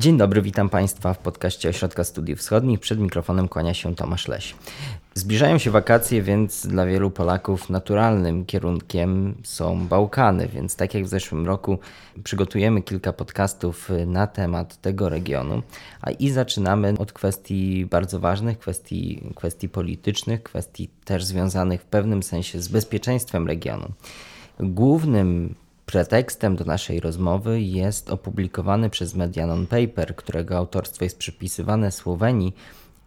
Dzień dobry, witam Państwa w podcaście Ośrodka Studiów Wschodnich. Przed mikrofonem kłania się Tomasz Leś. Zbliżają się wakacje, więc dla wielu Polaków naturalnym kierunkiem są Bałkany, więc tak jak w zeszłym roku przygotujemy kilka podcastów na temat tego regionu, a i zaczynamy od kwestii bardzo ważnych, kwestii, kwestii politycznych, kwestii też związanych w pewnym sensie z bezpieczeństwem regionu. Głównym Pretekstem do naszej rozmowy jest opublikowany przez media non-paper, którego autorstwo jest przypisywane Słowenii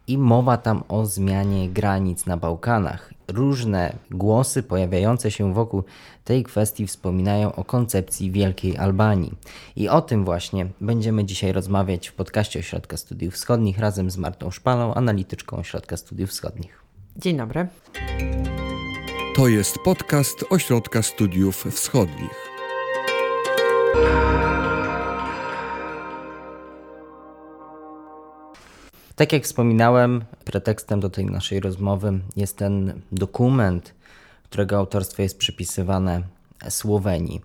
i mowa tam o zmianie granic na Bałkanach. Różne głosy pojawiające się wokół tej kwestii wspominają o koncepcji Wielkiej Albanii. I o tym właśnie będziemy dzisiaj rozmawiać w podcaście Ośrodka Studiów Wschodnich razem z Martą Szpalą, analityczką Ośrodka Studiów Wschodnich. Dzień dobry. To jest podcast Ośrodka Studiów Wschodnich. Tak jak wspominałem, pretekstem do tej naszej rozmowy jest ten dokument, którego autorstwo jest przypisywane Słowenii.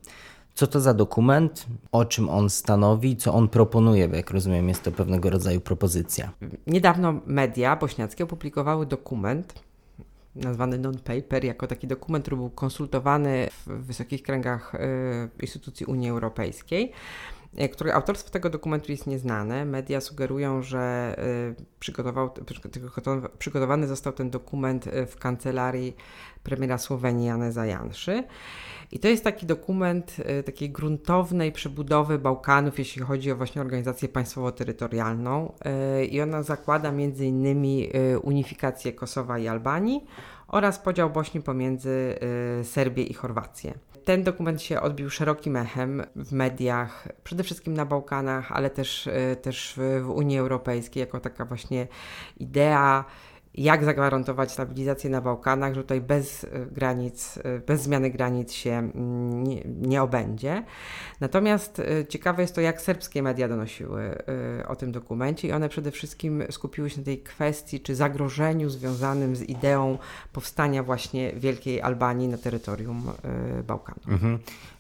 Co to za dokument, o czym on stanowi, co on proponuje, bo jak rozumiem, jest to pewnego rodzaju propozycja. Niedawno media bośniackie opublikowały dokument nazwany non-paper, jako taki dokument, który był konsultowany w wysokich kręgach y, instytucji Unii Europejskiej E, której autorstwo tego dokumentu jest nieznane. Media sugerują, że e, przygotował, przygotowany został ten dokument e, w kancelarii premiera Słowenii Janeza Janszy. I to jest taki dokument takiej gruntownej przebudowy Bałkanów, jeśli chodzi o właśnie organizację państwowo-terytorialną. I ona zakłada między innymi unifikację Kosowa i Albanii oraz podział Bośni pomiędzy Serbię i Chorwację. Ten dokument się odbił szerokim echem w mediach, przede wszystkim na Bałkanach, ale też, e, też w Unii Europejskiej, jako taka właśnie idea jak zagwarantować stabilizację na Bałkanach, że tutaj bez e, granic, e, bez zmiany granic się mm, nie, nie obędzie. Natomiast e, ciekawe jest to, jak serbskie media donosiły o tym dokumencie i one przede wszystkim skupiły się na tej kwestii czy zagrożeniu związanym z ideą powstania właśnie Wielkiej Albanii na terytorium Bałkanów. Mhm.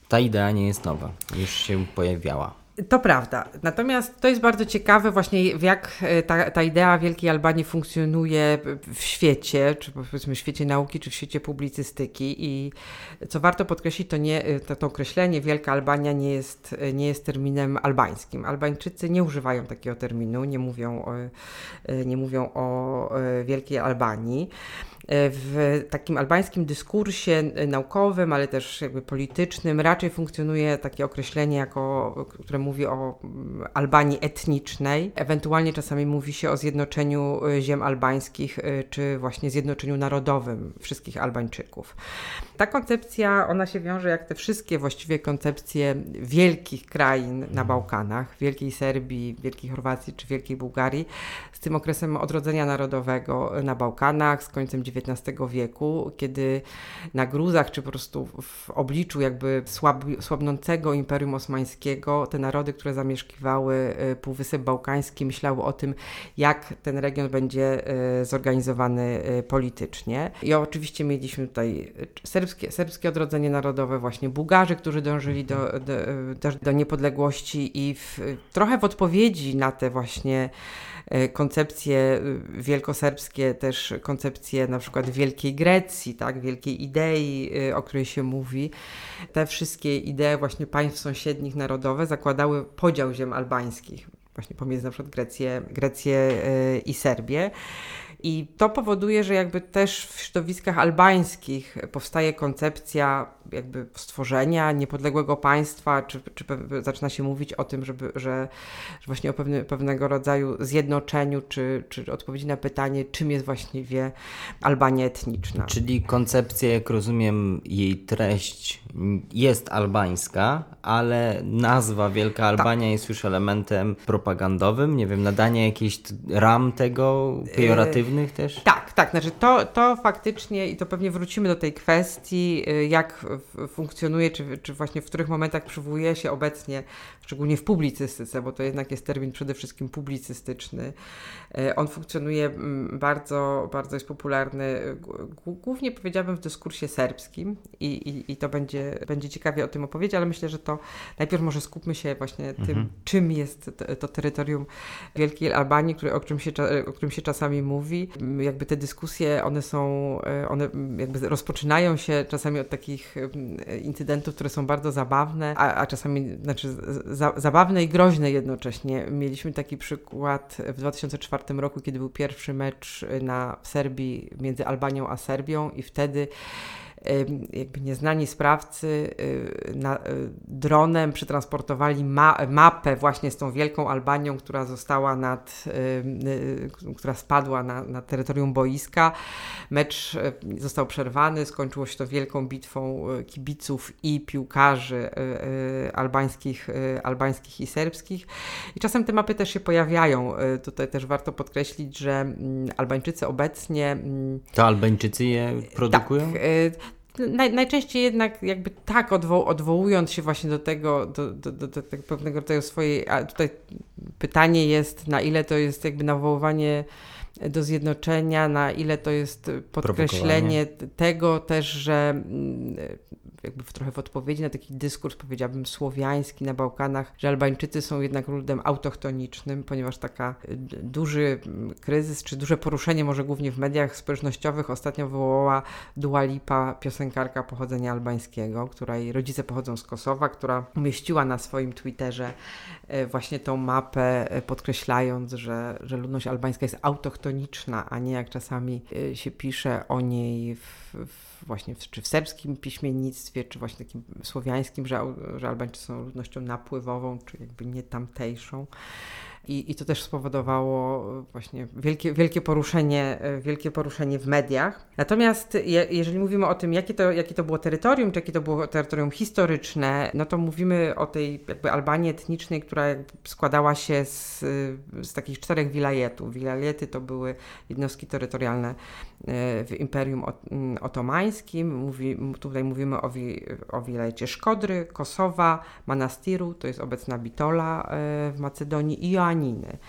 Ta idea nie jest nowa, już się pojawiała. To prawda. Natomiast to jest bardzo ciekawe właśnie, jak e, ta, ta idea Wielkiej Albanii funkcjonuje w świecie, czy powiedzmy w świecie nauki, czy w świecie publicystyki. I co warto podkreślić, to, nie, e, to, to określenie Wielka Albania nie jest, e, nie jest terminem albańskim. Albańczycy nie używają takiego terminu, nie mówią o, nie mówią o Wielkiej Albanii w takim albańskim dyskursie naukowym, ale też jakby politycznym raczej funkcjonuje takie określenie, jako, które mówi o mm, Albanii etnicznej. Ewentualnie czasami mówi się o zjednoczeniu y, ziem albańskich, y, czy właśnie zjednoczeniu narodowym wszystkich Albańczyków. Ta koncepcja, ona się wiąże jak te wszystkie właściwie koncepcje wielkich krain na Bałkanach, Wielkiej Serbii, Wielkiej Chorwacji czy Wielkiej Bułgarii, z tym okresem odrodzenia narodowego na Bałkanach, z końcem XIX wieku, kiedy na gruzach, czy po prostu w obliczu jakby słab, słabnącego Imperium Osmańskiego, te narody, które zamieszkiwały y, Półwysep Bałkański, myślały o tym, jak ten region będzie y, zorganizowany y, politycznie. I oczywiście mieliśmy tutaj serbskie, serbskie odrodzenie narodowe, właśnie Bułgarzy, którzy dążyli do, do, do, do niepodległości i w, trochę w odpowiedzi na te właśnie E, koncepcje wielkoserbskie, też koncepcje na przykład Wielkiej Grecji, tak, wielkiej idei, o której się mówi. Te wszystkie idee właśnie państw sąsiednich narodowe zakładały podział ziem albańskich, właśnie pomiędzy na przykład Grecję, Grecję i Serbię. I to powoduje, że jakby też w środowiskach albańskich powstaje koncepcja jakby stworzenia niepodległego państwa, czy, czy zaczyna się mówić o tym, żeby, że, że właśnie o pewne, pewnego rodzaju zjednoczeniu, czy, czy odpowiedzi na pytanie, czym jest właściwie Albania etniczna. Czyli koncepcja, jak rozumiem, jej treść jest albańska, ale nazwa Wielka tak. Albania tak. jest już elementem propagandowym, nie wiem, nadanie jakiejś ram tego, pejoratywu aktywnych też? Tak, tak. Znaczy to, to faktycznie, i to pewnie wrócimy do tej kwestii, y, jak funkcjonuje, czy, czy właśnie w których momentach przywołuje się obecnie, szczególnie w publicystyce, bo to jednak jest termin przede wszystkim publicystyczny. Y, on funkcjonuje bardzo, bardzo jest popularny, głównie powiedziałabym w dyskursie serbskim i, i, i to będzie, będzie ciekawie o tym opowiedzieć, ale myślę, że to najpierw może skupmy się właśnie tym, mhm. czym jest to, to terytorium Wielkiej Albanii, który, o, którym się, o którym się czasami mówi. Jakby te dyskusje, one są, e, one jakby rozpoczynają się czasami od takich incydentów, które są bardzo zabawne, a, a czasami, znaczy za, zabawne i groźne jednocześnie. Mieliśmy taki przykład w 2004 roku, kiedy był pierwszy mecz na Serbii między Albanią a Serbią i wtedy jakby nieznani sprawcy y, na, y, dronem przetransportowali ma, mapę właśnie z tą wielką Albanią, która została nad, y, która spadła na, na terytorium boiska. Mecz został przerwany, skończyło się to wielką bitwą kibiców i piłkarzy albańskich, albańskich i serbskich. I czasem te mapy też się pojawiają. Tutaj też warto podkreślić, że mm, Albańczycy obecnie. Mm, to Albańczycy je produkują? Tak, Naj, najczęściej jednak jakby tak odwo odwołując się właśnie do tego, do, do, do, do pewnego rodzaju swojej, a tutaj pytanie jest, na ile to jest jakby nawoływanie do zjednoczenia, na ile to jest podkreślenie tego też, że mm, jakby w trochę w odpowiedzi na taki dyskurs, powiedziałbym, słowiański na Bałkanach, że Albańczycy są jednak ludem autochtonicznym, ponieważ taka y, duży mm, kryzys, czy duże poruszenie, może głównie w mediach społecznościowych, ostatnio wywołała Dua Lipa, piosenkarka pochodzenia albańskiego, której rodzice pochodzą z Kosowa, która umieściła na swoim Twitterze y, właśnie tą mapę, y, podkreślając, że, że ludność albańska jest autochtoniczna, a nie jak czasami się pisze o niej w, w właśnie w, czy w serbskim piśmiennictwie, czy właśnie takim słowiańskim, że, że Albańczycy są ludnością napływową, czy jakby nie tamtejszą. I, I to też spowodowało właśnie wielkie, wielkie, poruszenie, wielkie poruszenie w mediach. Natomiast je, jeżeli mówimy o tym, jakie to, jakie to było terytorium, czy jakie to było terytorium historyczne, no to mówimy o tej jakby Albanii etnicznej, która składała się z, z takich czterech wilajetów. Wilajety to były jednostki terytorialne e, w Imperium Otomańskim. Mówi, tutaj mówimy o, wi, o wilajecie Szkodry, Kosowa, Manastiru, to jest obecna Bitola e, w Macedonii i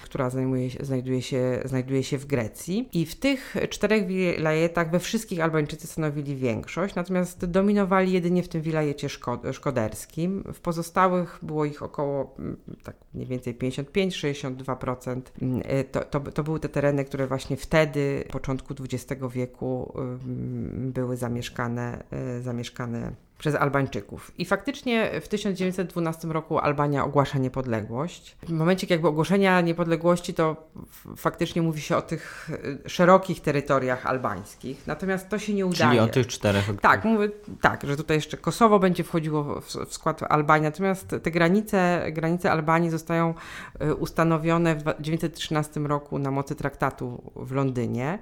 Która zajmuje, znajduje, się, znajduje się w Grecji. I w tych czterech wilajetach we wszystkich Albańczycy stanowili większość, natomiast dominowali jedynie w tym wilajecie szkoderskim. W pozostałych było ich około mm, tak mniej więcej 55-62%. Mm, to, to, to były te tereny, które właśnie wtedy, początku XX wieku, mm, były zamieszkane, y, zamieszkane przez Albańczyków. I faktycznie w 1912 roku Albania ogłasza niepodległość. W momencie jakby ogłoszenia niepodległości to faktycznie mówi się o tych y, szerokich terytoriach albańskich, natomiast to się nie udaje. Czyli o tych czterech. Tak, mówię, tak, że tutaj jeszcze Kosowo będzie wchodziło w, w skład Albanii, natomiast te granice, granice Albanii zostają y, ustanowione w 1913 roku na mocy traktatu w Londynie.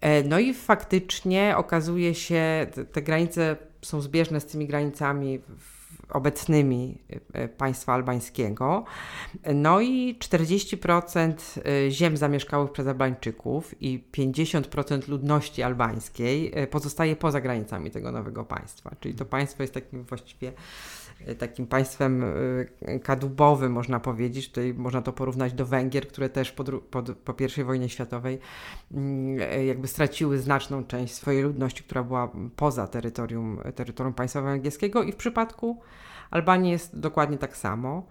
E, no i faktycznie okazuje się, te, te granice są zbieżne z tymi granicami obecnymi e, państwa albańskiego. No i 40% e, ziem zamieszkałych przez Albańczyków i 50% ludności albańskiej pozostaje poza granicami tego nowego państwa. Czyli to państwo jest takim właściwie Y, takim państwem y, kadłubowym, można powiedzieć. Tutaj można to porównać do Węgier, które też po, po, po I wojnie światowej mm, jakby straciły znaczną część swojej ludności, która była poza terytorium, terytorium państwa węgierskiego i w przypadku Albanii jest dokładnie tak samo.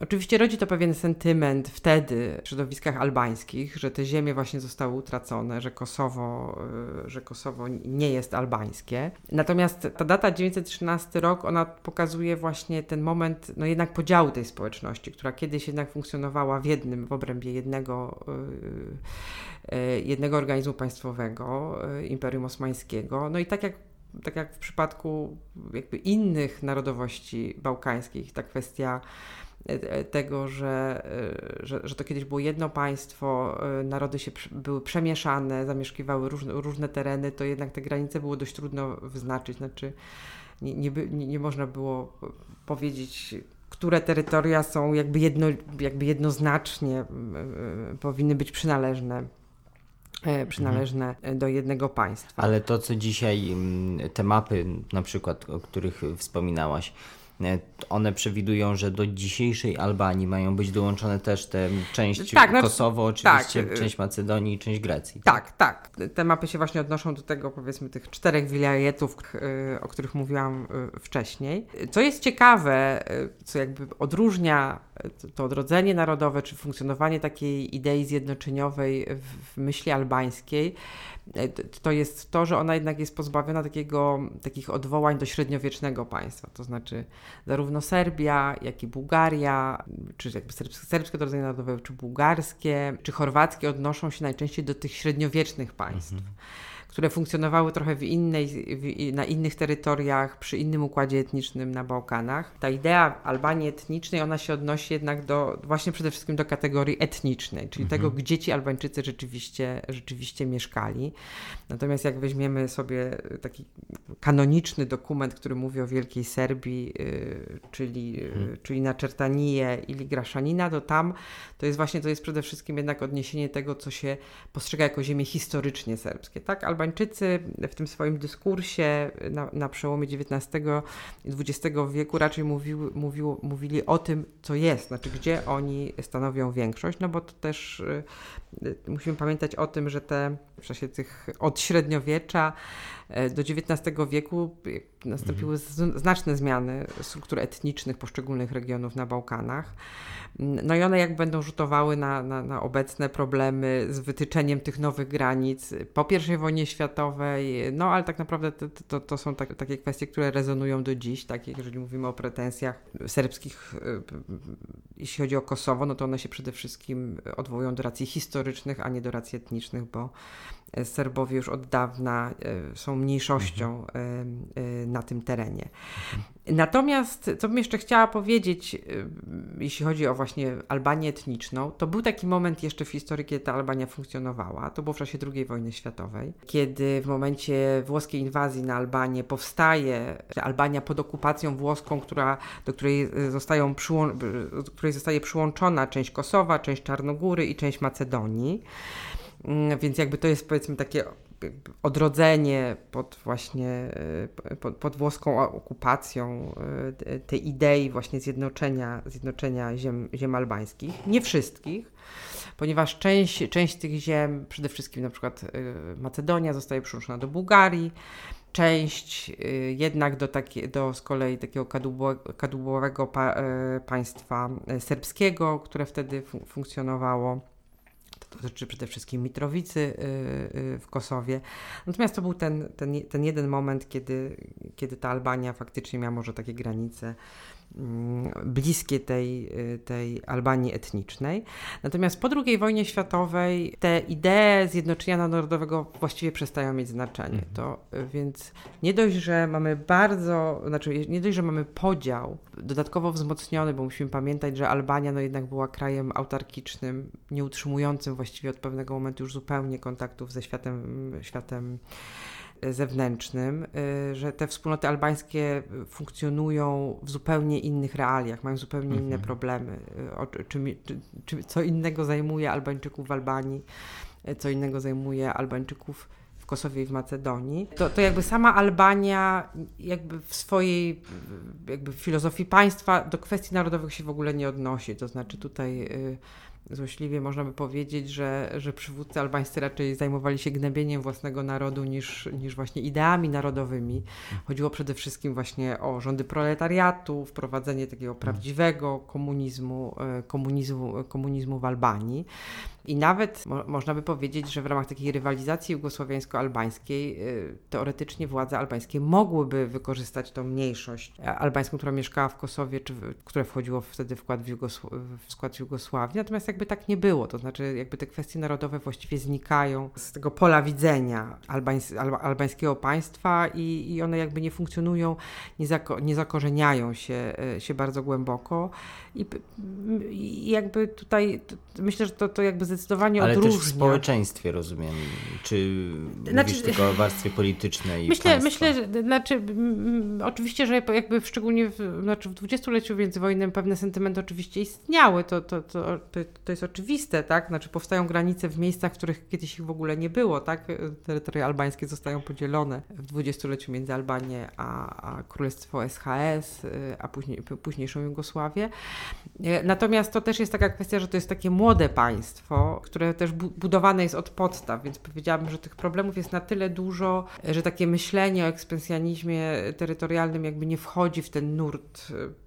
Oczywiście rodzi to pewien sentyment wtedy w środowiskach albańskich, że te ziemie właśnie zostały utracone, że Kosowo, y, że Kosowo nie jest albańskie. Natomiast ta data 913 rok, ona pokazuje właśnie ten moment, no jednak podziału tej społeczności, która kiedyś jednak funkcjonowała w jednym, w obrębie jednego, y, y, jednego organizmu państwowego, Imperium Osmańskiego. No i tak jak tak jak w przypadku jakby innych narodowości bałkańskich, ta kwestia tego, że, e, że, że to kiedyś było jedno państwo, e, narody się były przemieszane, zamieszkiwały różne, różne tereny, to jednak te granice było dość trudno wyznaczyć. Znaczy, nie, nie, nie, można było powiedzieć, które terytoria są jakby, jedno, jakby jednoznacznie powinny być przynależne e, przynależne do jednego państwa. Ale to, co dzisiaj, te mapy na przykład, o których wspominałaś, e, one przewidują, że do dzisiejszej Albanii mają być dołączone też te część Tak, znaczy- Kosowo, oczywiście, tak, część Macedonii i część Grecji. Tak, tak. Te mapy się właśnie odnoszą do tego, powiedzmy, tych czterech wilajetów, y, o których mówiłam y, wcześniej. Co jest ciekawe, co jakby odróżnia to- odrodzenie narodowe, czy funkcjonowanie takiej idei zjednoczeniowej w, myśli albańskiej, to jest to, że ona jednak jest pozbawiona takiego, takich odwołań do średniowiecznego państwa. To znaczy zarówno Serbia, jak i Bułgaria, czy jakby serbskie, serbskie odrodzenie narodowe, czy bułgarskie, czy chorwackie odnoszą się najczęściej do tych średniowiecznych państw. Które funkcjonowały trochę w innej, w, na innych terytoriach, przy innym układzie etnicznym na Bałkanach. Ta idea Albanii etnicznej, ona się odnosi jednak do, właśnie przede wszystkim do kategorii etnicznej, czyli tego, gdzie ci Albańczycy rzeczywiście, rzeczywiście mieszkali. Natomiast jak weźmiemy sobie taki kanoniczny dokument, który mówi o Wielkiej Serbii, y, czyli, y, czyli na Czertaniję ili Graszanina, to tam to jest właśnie, to jest przede wszystkim jednak odniesienie tego, co się postrzega jako ziemie historycznie serbskie. Tak, Albańczycy w tym swoim dyskursie na, na przełomie XIX i XX wieku raczej mówiły, mówiło, mówili o tym, co jest, znaczy gdzie oni stanowią większość, no bo to też y, y, musimy pamiętać o tym, że te w czasie tych od średniowiecza e, do XIX wieku y, nastąpiły z- znaczne zmiany struktur etnicznych poszczególnych regionów na Bałkanach. No i one jak będą rzutowały na, na, na obecne problemy z wytyczeniem tych nowych granic po I wojnie światowej, no ale tak naprawdę to, to, to są tak, takie kwestie, które rezonują do dziś, tak, jeżeli mówimy o pretensjach serbskich, y, jeśli chodzi o Kosowo, no to one się przede wszystkim odwołują do racji historycznych, a nie do racji etnicznych, bo Serbowie już od dawna e, są mniejszością e, e, na tym terenie. Natomiast, co bym jeszcze chciała powiedzieć, jeśli chodzi o właśnie Albanię etniczną, to był taki moment jeszcze w historii, kiedy ta Albania funkcjonowała. To było w czasie II wojny światowej, kiedy w momencie włoskiej inwazji na Albanię powstaje Albania pod okupacją włoską, która, do której zostają przyłą- do której zostaje przyłączona część Kosowa, część Czarnogóry i część Macedonii. Mm, Więc jakby to jest powiedzmy takie odrodzenie pod właśnie y, pod, pod włoską okupacją te- tej idei właśnie zjednoczenia, zjednoczenia ziem, ziem albańskich. Nie wszystkich, ponieważ część, część tych ziem, przede wszystkim na przykład y, Macedonia zostaje przyłączona do Bułgarii, część jednak do, takie, do z kolei takiego kadłubo- kadłubowego pa, państwa serbskiego, które wtedy fu- funkcjonowało. Dotyczy przede wszystkim Mitrowicy y, y, w Kosowie. Natomiast to był ten, ten, ten jeden moment, kiedy, kiedy ta Albania faktycznie miała może takie granice bliskie tej, y, tej Albanii etnicznej. Natomiast po II wojnie światowej te idee zjednoczenia narodowego właściwie przestają mieć znaczenie. To, y, więc nie dość, że mamy bardzo, znaczy nie dość, że mamy podział dodatkowo wzmocniony, bo musimy pamiętać, że Albania no jednak była krajem autarkicznym, nie utrzymującym właściwie od pewnego momentu już zupełnie kontaktów ze światem, światem zewnętrznym, y, że te wspólnoty albańskie funkcjonują w zupełnie innych realiach, mają zupełnie inne problemy. y, O, czym, czy, czy, co innego zajmuje Albańczyków w Albanii, y, co innego zajmuje Albańczyków w Kosowie i w Macedonii. To, to jakby sama Albania jakby w swojej jakby filozofii państwa do kwestii narodowych się w ogóle nie odnosi. To znaczy tutaj y, złośliwie można by powiedzieć, że, że przywódcy albańscy raczej zajmowali się gnębieniem własnego narodu niż, niż właśnie ideami narodowymi. Chodziło przede wszystkim właśnie o rządy proletariatu, wprowadzenie takiego prawdziwego komunizmu, e, komunizmu, komunizmu w Albanii. I nawet mo można by powiedzieć, że w ramach takiej rywalizacji jugosłowiańsko-albańskiej y, teoretycznie władze albańskie mogłyby wykorzystać tą mniejszość e, albańską, która mieszkała w Kosowie, czy w, które wchodziło wtedy w skład, w, w skład Jugosławii. Natomiast jakby tak nie było, to znaczy jakby te kwestie narodowe właściwie znikają z tego pola widzenia albańs alba albańskiego państwa i, i one jakby nie funkcjonują, nie, zako nie zakorzeniają się, e, się bardzo głęboko. I, I jakby tutaj myślę, że to, to jakby zdecydowanie Ale odróżnia. też w społeczeństwie rozumiem, czy Znaczy- mówisz tylko o warstwie politycznej Myślę, państwa? myślę, że znaczy, oczywiście, że jakby w, szczególnie w, znaczy w dwudziestoleciu międzywojennym pewne sentymenty oczywiście istniały, to, to, to, to, to jest oczywiste, tak? Znaczy powstają granice w miejscach, w których kiedyś ich w ogóle nie było, tak? Terytoria albańskie zostają podzielone w dwudziestoleciu między Albanię a, a Królestwo SHS, y, a później, późniejszą Jugosławię. E, Natomiast to też jest taka kwestia, że to jest takie młode państwo, które też bu- budowane jest od podstaw, więc powiedziałabym, że tych problemów jest na tyle dużo, że takie myślenie o ekspansjonizmie terytorialnym jakby nie wchodzi w ten nurt e,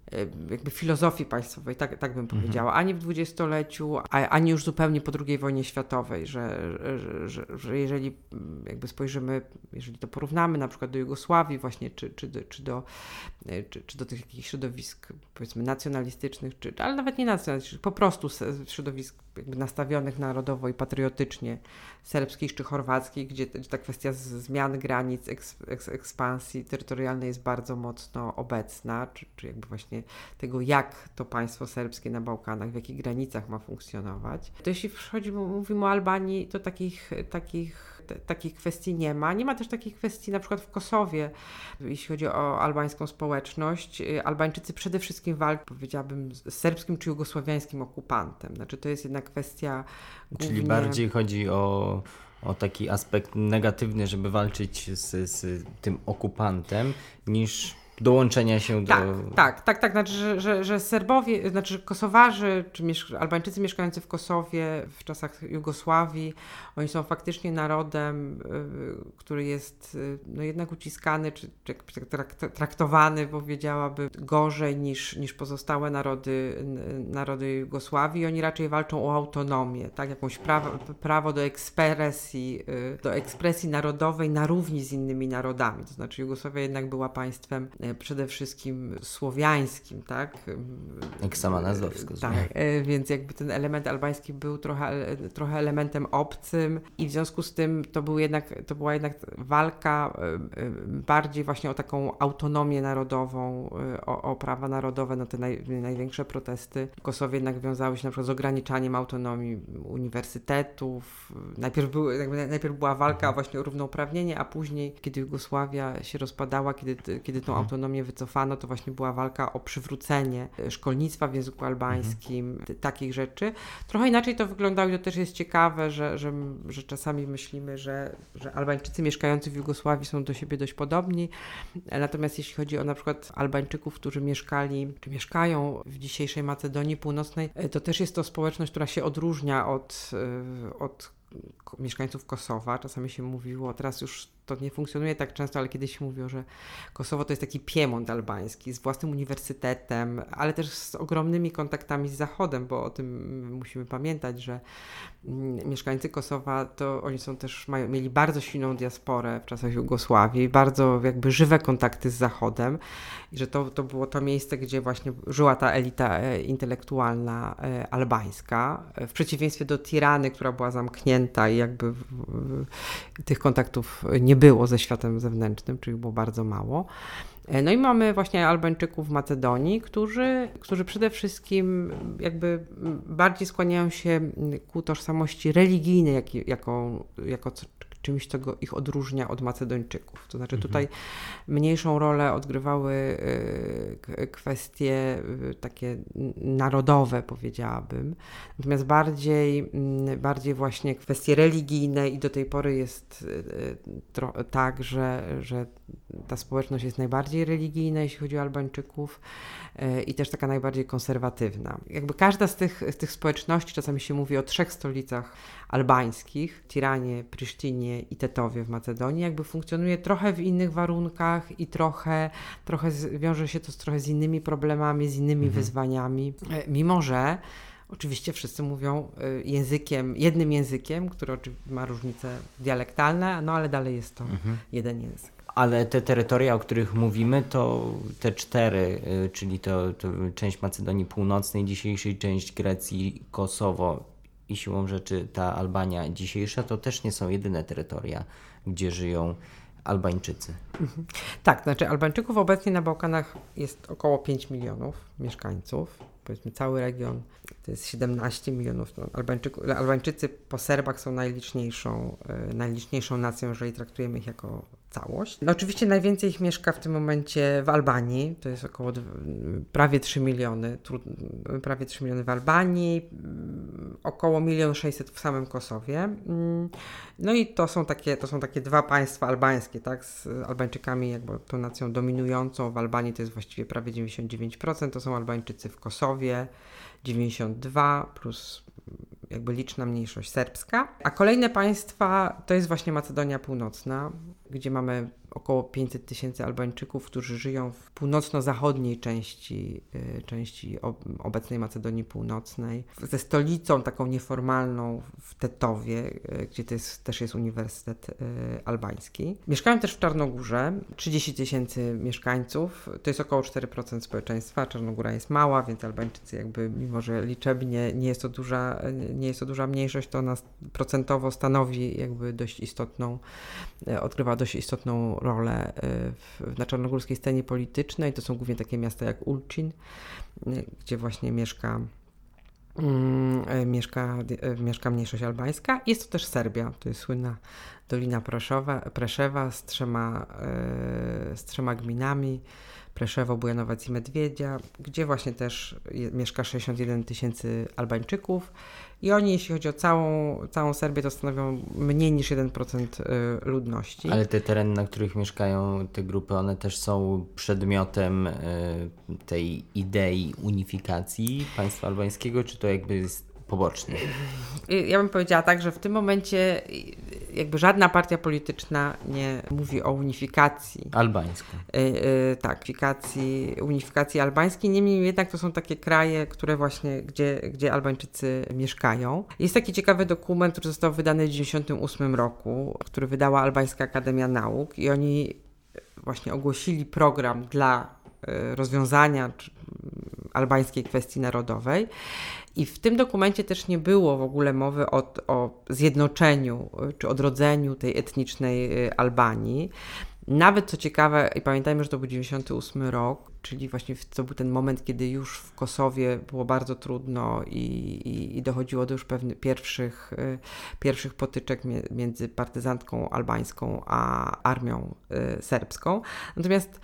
jakby filozofii państwowej, tak, tak bym powiedziała, ani w dwudziestoleciu, ani już zupełnie po II wojnie światowej, że, że, że, że jeżeli mm, jakby spojrzymy, jeżeli to porównamy na przykład do Jugosławii właśnie, czy, czy, do, czy, do, e, czy, czy do tych jakichś środowisk powiedzmy nacjonalistycznych, czy, ale nawet nie nacjonalistycznych, po prostu środowisk jakby nastawionych narodowo i patriotycznie, serbskich czy chorwackich, gdzie, ta kwestia zmian granic, eks, eks, ekspansji terytorialnej jest bardzo mocno obecna, czy, czy jakby właśnie tego, jak to państwo serbskie na Bałkanach, w jakich granicach ma funkcjonować. To jeśli wchodzi, mówimy o Albanii, to takich, takich, takich kwestii nie ma. Nie ma też takich kwestii na przykład w Kosowie, jeśli chodzi o albańską społeczność. Y, Albańczycy przede wszystkim walczą, powiedziałabym, z serbskim czy jugosławiańskim okupantem. Znaczy to jest jednak kwestia Czyli głównie- bardziej chodzi o, o taki aspekt negatywny, żeby walczyć z, z tym okupantem, niż dołączenia się do... Tak, tak, tak, tak. Znaczy, że, że, że Serbowie, znaczy Kosowarzy, czy miesz- Albańczycy mieszkający w Kosowie w czasach Jugosławii, oni są faktycznie narodem, y, który jest y, no jednak uciskany, czy, czy traktowany, powiedziałabym, gorzej niż, niż pozostałe narody, narody Jugosławii. Oni raczej walczą o autonomię, tak, jakąś prawo, prawo do ekspresji, y, do ekspresji narodowej na równi z innymi narodami. To znaczy Jugosławia jednak była państwem przede wszystkim słowiańskim, tak? Jak sama nazwa Tak, wskazuje. e, więc jakby ten element albański był trochę, e, trochę elementem obcym i w związku z tym to, był jednak, to była jednak walka e, e, bardziej właśnie o taką autonomię narodową, e, o, o prawa narodowe, no te naj, największe protesty w Kosowie jednak wiązały się na przykład z ograniczaniem autonomii uniwersytetów. Najpierw, były, jakby najpierw była walka właśnie o równouprawnienie, a później, kiedy Jugosławia się rozpadała, kiedy, kiedy tą autonomię wycofano, to właśnie była walka o przywrócenie e, szkolnictwa w języku albańskim, t- takich rzeczy. Trochę inaczej to wyglądało i to też jest ciekawe, że, że, że czasami myślimy, że, że Albańczycy mieszkający w Jugosławii są do siebie dość podobni, natomiast jeśli chodzi o na przykład Albańczyków, którzy mieszkali, czy mieszkają w dzisiejszej Macedonii Północnej, e, to też jest to społeczność, która się odróżnia od, e, od mieszkańców Kosowa. Czasami się mówiło, teraz już to nie funkcjonuje tak często, ale kiedyś się mówiło, że Kosowo to jest taki Piemont albański z własnym uniwersytetem, ale też z ogromnymi kontaktami z Zachodem, bo o tym musimy pamiętać, że mm, mieszkańcy Kosowa to oni są też, mają, mieli bardzo silną diasporę w czasach Jugosławii, bardzo jakby żywe kontakty z Zachodem i że to, to było to miejsce, gdzie właśnie żyła ta elita e, intelektualna e, albańska, e, w przeciwieństwie do Tirany, która była zamknięta i jakby w, w, tych kontaktów nie było ze światem zewnętrznym, czyli było bardzo mało. E, No i mamy właśnie Albańczyków w Macedonii, którzy, którzy przede wszystkim jakby bardziej skłaniają się ku tożsamości religijnej, jak, jako, jako czymś, co go, ich odróżnia od Macedończyków. To znaczy tutaj mniejszą rolę odgrywały y, kwestie y, takie narodowe, powiedziałabym. Natomiast bardziej, mm, bardziej właśnie kwestie religijne i do tej pory jest y, tak, że, że ta społeczność jest najbardziej religijna, jeśli chodzi o Albańczyków i też taka najbardziej konserwatywna. Jakby każda z tych, z tych społeczności, czasami się mówi o trzech stolicach albańskich, Tiranie, I Tetowie w Macedonii, jakby funkcjonuje trochę w innych warunkach i trochę, trochę wiąże się to z, trochę z innymi problemami, z innymi wyzwaniami, E, mimo że Oczywiście wszyscy mówią y, językiem, jednym językiem, który ma różnice dialektalne, no ale dalej jest to jeden język. Ale te terytoria, o których mówimy, to te cztery, y, czyli to, to część Macedonii Północnej, dzisiejszej część Grecji, Kosowo i siłą rzeczy ta Albania dzisiejsza, to też nie są jedyne terytoria, gdzie żyją Albańczycy. Tak, znaczy Albańczyków obecnie na Bałkanach jest około 5 milionów mieszkańców. powiedzmy cały region to jest 17 milionów. No, Albańczycy po Serbach są najliczniejszą, e, najliczniejszą nacją, jeżeli traktujemy ich jako całość. No, oczywiście najwięcej ich mieszka w tym momencie w Albanii, to jest około prawie 3 miliony, prawie 3 miliony w Albanii, mm, około 1 600 w samym Kosowie. Mm, no i to są takie, to są takie dwa państwa albańskie, tak, z Albańczykami jakby tą nacją dominującą w Albanii to jest właściwie prawie 99%, to są Albańczycy w Kosowie, 92 plus jakby liczna mniejszość serbska. A kolejne państwa to jest właśnie Macedonia Północna, gdzie mamy około 500 tysięcy Albańczyków, którzy żyją w północno-zachodniej części, y, części obecnej Macedonii Północnej, ze stolicą taką nieformalną w Tetowie, y, gdzie to jest, też jest Uniwersytet y, Albański. Mieszkają też w Czarnogórze, 30 tysięcy mieszkańców, to jest około 4% społeczeństwa. Czarnogóra jest mała, więc Albańczycy jakby, mimo że liczebnie nie jest to duża, nie jest to duża mniejszość, to nas procentowo stanowi jakby dość istotną, odgrywa dość istotną rolę y, w, na czarnogórskiej scenie politycznej. To są głównie takie miasta jak Ulcin, y, gdzie właśnie mieszka mm, y, mieszka, mieszka mniejszość albańska. Jest to też Serbia, to jest słynna Dolina Preszowa, Preszewa z trzema, z trzema gminami. Preszewo, Bujanowac i Medwiedzia, gdzie właśnie też mieszka 61 tysięcy Albańczyków i oni, jeśli chodzi o całą, całą Serbię, to stanowią mniej niż 1% y, ludności. Ale te tereny, na których mieszkają te grupy, one też są przedmiotem y, tej idei unifikacji państwa albańskiego, czy to jakby jest pobocznie? Ja bym powiedziała tak, że w tym momencie jakby żadna partia polityczna nie mówi o unifikacji. Albańskiej. Yy, yy, tak, unifikacji, unifikacji albańskiej. Niemniej jednak to są takie kraje, które właśnie, gdzie, gdzie Albańczycy mieszkają. Jest taki ciekawy dokument, który został wydany w 1998 roku, który wydała Albańska Akademia Nauk i oni właśnie ogłosili program dla yy, rozwiązania albańskiej kwestii narodowej. I w tym dokumencie też nie było w ogóle mowy o, o zjednoczeniu y, czy odrodzeniu tej etnicznej y, Albanii. Nawet co ciekawe, i pamiętajmy, że to był 98 rok, czyli właśnie to był ten moment, kiedy już w Kosowie było bardzo trudno i, i, i dochodziło do już pewnych pierwszych, y, pierwszych potyczek między partyzantką albańską a armią serbską. Natomiast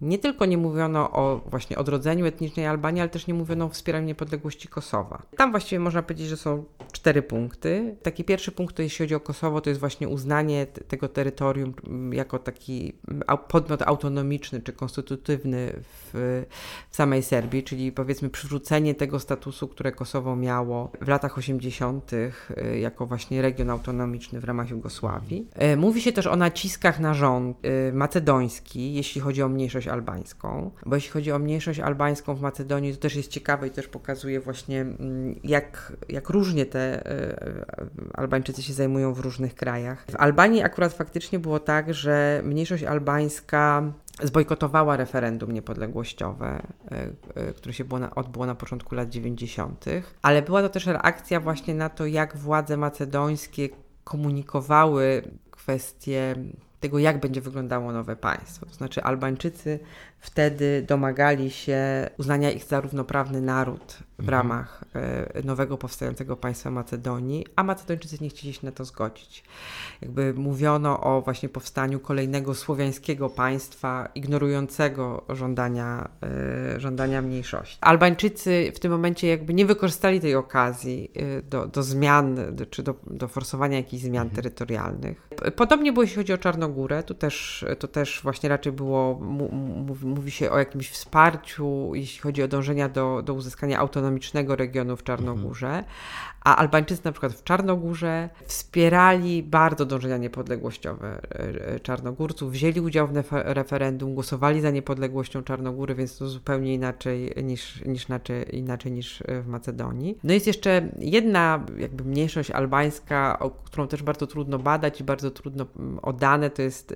nie tylko nie mówiono o właśnie odrodzeniu etnicznej Albanii, ale też nie mówiono o wspieraniu niepodległości Kosowa. Tam właściwie można powiedzieć, że są cztery punkty. Taki pierwszy punkt, to jeśli chodzi o Kosowo, to jest właśnie uznanie tego terytorium jako taki podmiot autonomiczny czy konstytutywny w, w samej Serbii, czyli powiedzmy przywrócenie tego statusu, które Kosowo miało w latach 80. Y, jako właśnie region autonomiczny w ramach Jugosławii. Y, mówi się też o naciskach na rząd y, macedoński, jeśli chodzi o mniejszość mniejszość albańską, bo jeśli chodzi o mniejszość albańską w Macedonii, to też jest ciekawe i też pokazuje właśnie, mm, jak, jak różnie te e, e, Albańczycy się zajmują w różnych krajach. W Albanii akurat faktycznie było tak, że mniejszość albańska zbojkotowała referendum niepodległościowe, e, które się było na, odbyło na początku lat 90., ale była to też reakcja właśnie na to, jak władze macedońskie komunikowały kwestie tego, jak będzie wyglądało nowe państwo. To znaczy, Albańczycy wtedy domagali się uznania ich za równoprawny naród w mhm. ramach e, nowego powstającego państwa Macedonii, a Macedończycy nie chcieli się na to zgodzić. Jakby mówiono o właśnie powstaniu kolejnego słowiańskiego państwa, ignorującego żądania, e, żądania mniejszości. Albańczycy w tym momencie jakby nie wykorzystali tej okazji e, do, do zmian, czy do, do forsowania jakichś zmian mhm. terytorialnych. Podobnie było jeśli chodzi o Czarnogórę, tu też, to też właśnie raczej było, mówi się o jakimś wsparciu, jeśli chodzi o dążenia do, do uzyskania autonomicznego regionu w Czarnogórze, mhm. A Albańczycy na przykład w Czarnogórze wspierali bardzo dążenia niepodległościowe e, e, Czarnogórców, wzięli udział w referendum, głosowali za niepodległością Czarnogóry, więc to zupełnie inaczej niż, niż inaczej, inaczej niż w Macedonii. No jest jeszcze jedna jakby mniejszość albańska, o którą też bardzo trudno badać i bardzo trudno mm, oddane, to, jest,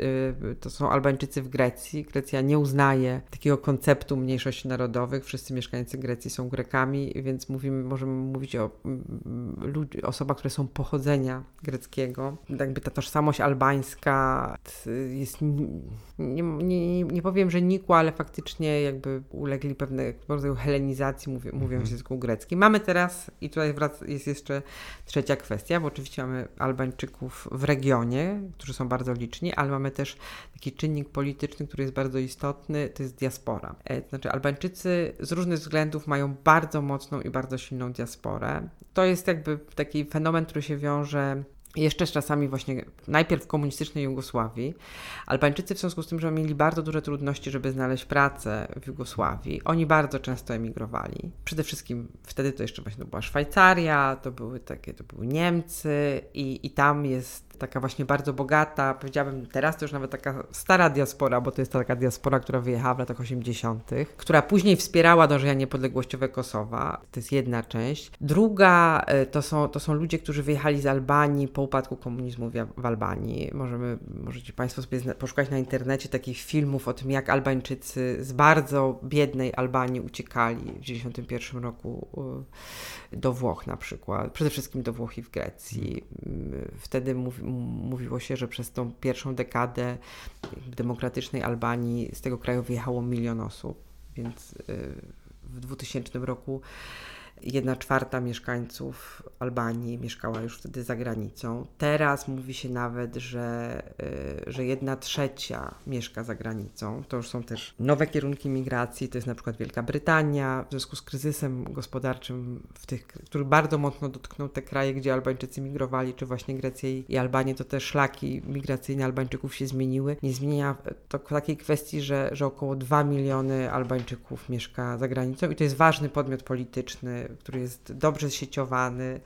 to są Albańczycy w Grecji. Grecja nie uznaje takiego konceptu mniejszości narodowych. Wszyscy mieszkańcy Grecji są Grekami, więc mówimy, możemy mówić o ludzi, osobach, które są pochodzenia greckiego. Jakby ta tożsamość albańska jest, nie, nie, nie powiem, że nikła, ale faktycznie jakby ulegli pewnego rodzaju helenizacji, mówię, mówiąc w mhm. języku greckim. Mamy teraz, i tutaj jest jeszcze trzecia kwestia, bo oczywiście mamy Albańczyków w regionie, którzy są bardzo liczni, ale mamy też taki czynnik polityczny, który jest bardzo istotny, to jest diaspora. E, to znaczy Albańczycy z różnych względów mają bardzo mocną i bardzo silną diasporę. To jest jakby taki fenomen, który się wiąże jeszcze z czasami właśnie najpierw w komunistycznej Jugosławii. Albańczycy w związku z tym, że mieli bardzo duże trudności, żeby znaleźć pracę w Jugosławii, oni bardzo często emigrowali. Przede wszystkim wtedy to jeszcze właśnie była Szwajcaria, to były takie, to były Niemcy i, i tam jest taka właśnie bardzo bogata, powiedziałabym teraz to już nawet taka stara diaspora, bo to jest taka diaspora, która wyjechała w latach 80., która później wspierała dążenia niepodległościowe Kosowa. To jest jedna część. Druga e, to są, to są ludzie, którzy wyjechali z Albanii po upadku komunizmu w, Albanii. Możemy, możecie Państwo sobie poszukać na internecie takich filmów o tym, jak Albańczycy z bardzo biednej Albanii uciekali w 1991 roku e, do Włoch na przykład. Przede wszystkim do Włoch i w Grecji. Wtedy mówi, mówiło się, że przez tą pierwszą dekadę demokratycznej Albanii z tego kraju wyjechało milion osób, więc y, w 2000 roku jedna czwarta mieszkańców Albanii mieszkała już wtedy za granicą. Teraz mówi się nawet, że, y, że jedna trzecia mieszka za granicą. To już są też nowe kierunki migracji, to jest na przykład Wielka Brytania. W związku z kryzysem gospodarczym, w tych, który bardzo mocno dotknął te kraje, gdzie Albańczycy migrowali, czy właśnie Grecję i Albanię, to te szlaki migracyjne Albańczyków się zmieniły. Nie zmienia to w takiej kwestii, że, że około 2 miliony Albańczyków mieszka za granicą i to jest ważny podmiot polityczny który jest dobrze sieciowany.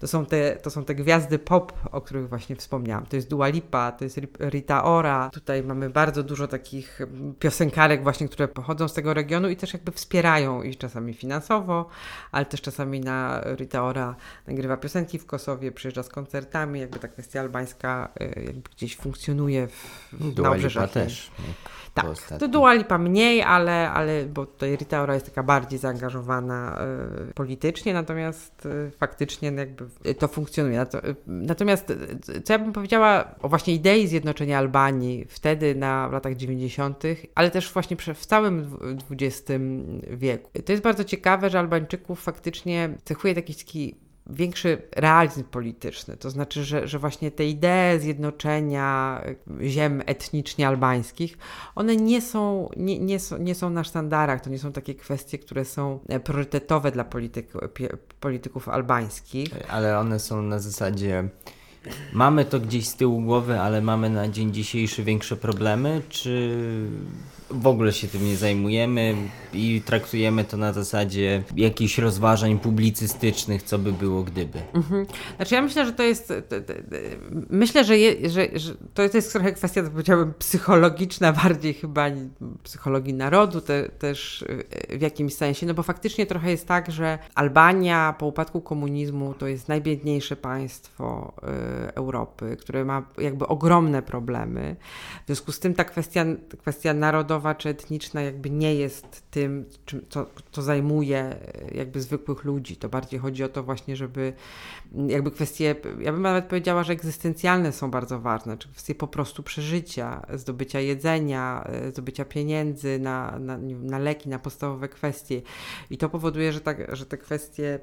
To są te, to są te gwiazdy pop, o których właśnie wspomniałam. To jest Dua Lipa, to jest Rita Ora. Tutaj mamy bardzo dużo takich piosenkarek właśnie, które pochodzą z tego regionu i też jakby wspierają ich czasami finansowo, ale też czasami na Rita Ora nagrywa piosenki w Kosowie, przyjeżdża z koncertami, jakby ta kwestia albańska y, jakby gdzieś funkcjonuje w, Dua na Lipa też. Tak, to Dua Lipa mniej, ale, ale bo tutaj Rita Ora jest taka bardziej zaangażowana y, politycznie, natomiast y, faktycznie jakby to funkcjonuje. Natomiast co ja bym powiedziała o właśnie idei zjednoczenia Albanii wtedy na w latach 90., ale też właśnie w całym XX wieku. To jest bardzo ciekawe, że Albańczyków faktycznie cechuje taki taki większy realizm polityczny. To znaczy, że, że właśnie te idee zjednoczenia ziem etnicznie albańskich, one nie są, nie, nie, są, nie są na sztandarach, to nie są takie kwestie, które są priorytetowe dla polityk, polityków albańskich. Ale one są na zasadzie mamy to gdzieś z tyłu głowy, ale mamy na dzień dzisiejszy większe problemy, czy w ogóle się tym nie zajmujemy i traktujemy to na zasadzie jakichś rozważań publicystycznych, co by było gdyby. Mhm. Znaczy ja myślę, że to jest myślę, że, je, że, że to jest trochę kwestia, to psychologiczna bardziej chyba psychologii narodu te, też w jakimś sensie, no bo faktycznie trochę jest tak, że Albania po upadku komunizmu to jest najbiedniejsze państwo y, Europy, które ma jakby ogromne problemy. W związku z tym ta kwestia, kwestia narodowa czy etniczna jakby nie jest tym, czym, co, co zajmuje e, jakby zwykłych ludzi. To bardziej chodzi o to właśnie, żeby jakby kwestie, ja bym nawet powiedziała, że egzystencjalne są bardzo ważne, czy kwestie po prostu przeżycia, zdobycia jedzenia, e, zdobycia pieniędzy na, na, na leki, na podstawowe kwestie. I to powoduje, że, tak, że te kwestie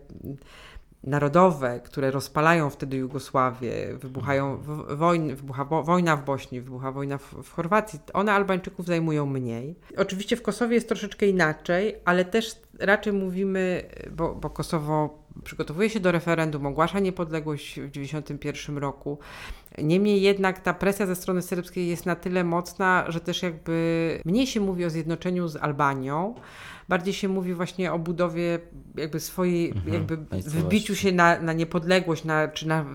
narodowe, które rozpalają wtedy Jugosławię, wybuchają wojny, wybucha wojna w Bośni, wybucha wojna w, w, Chorwacji, one Albańczyków zajmują mniej. Oczywiście w Kosowie jest troszeczkę inaczej, ale też raczej mówimy, bo, bo Kosowo przygotowuje się do referendum, ogłasza niepodległość w 1991 roku. Niemniej jednak ta presja ze strony serbskiej jest na tyle mocna, że też jakby mniej się mówi o zjednoczeniu z Albanią, bardziej się mówi właśnie o budowie jakby swojej, mhm, jakby wbiciu się na, na niepodległość, na, czy na,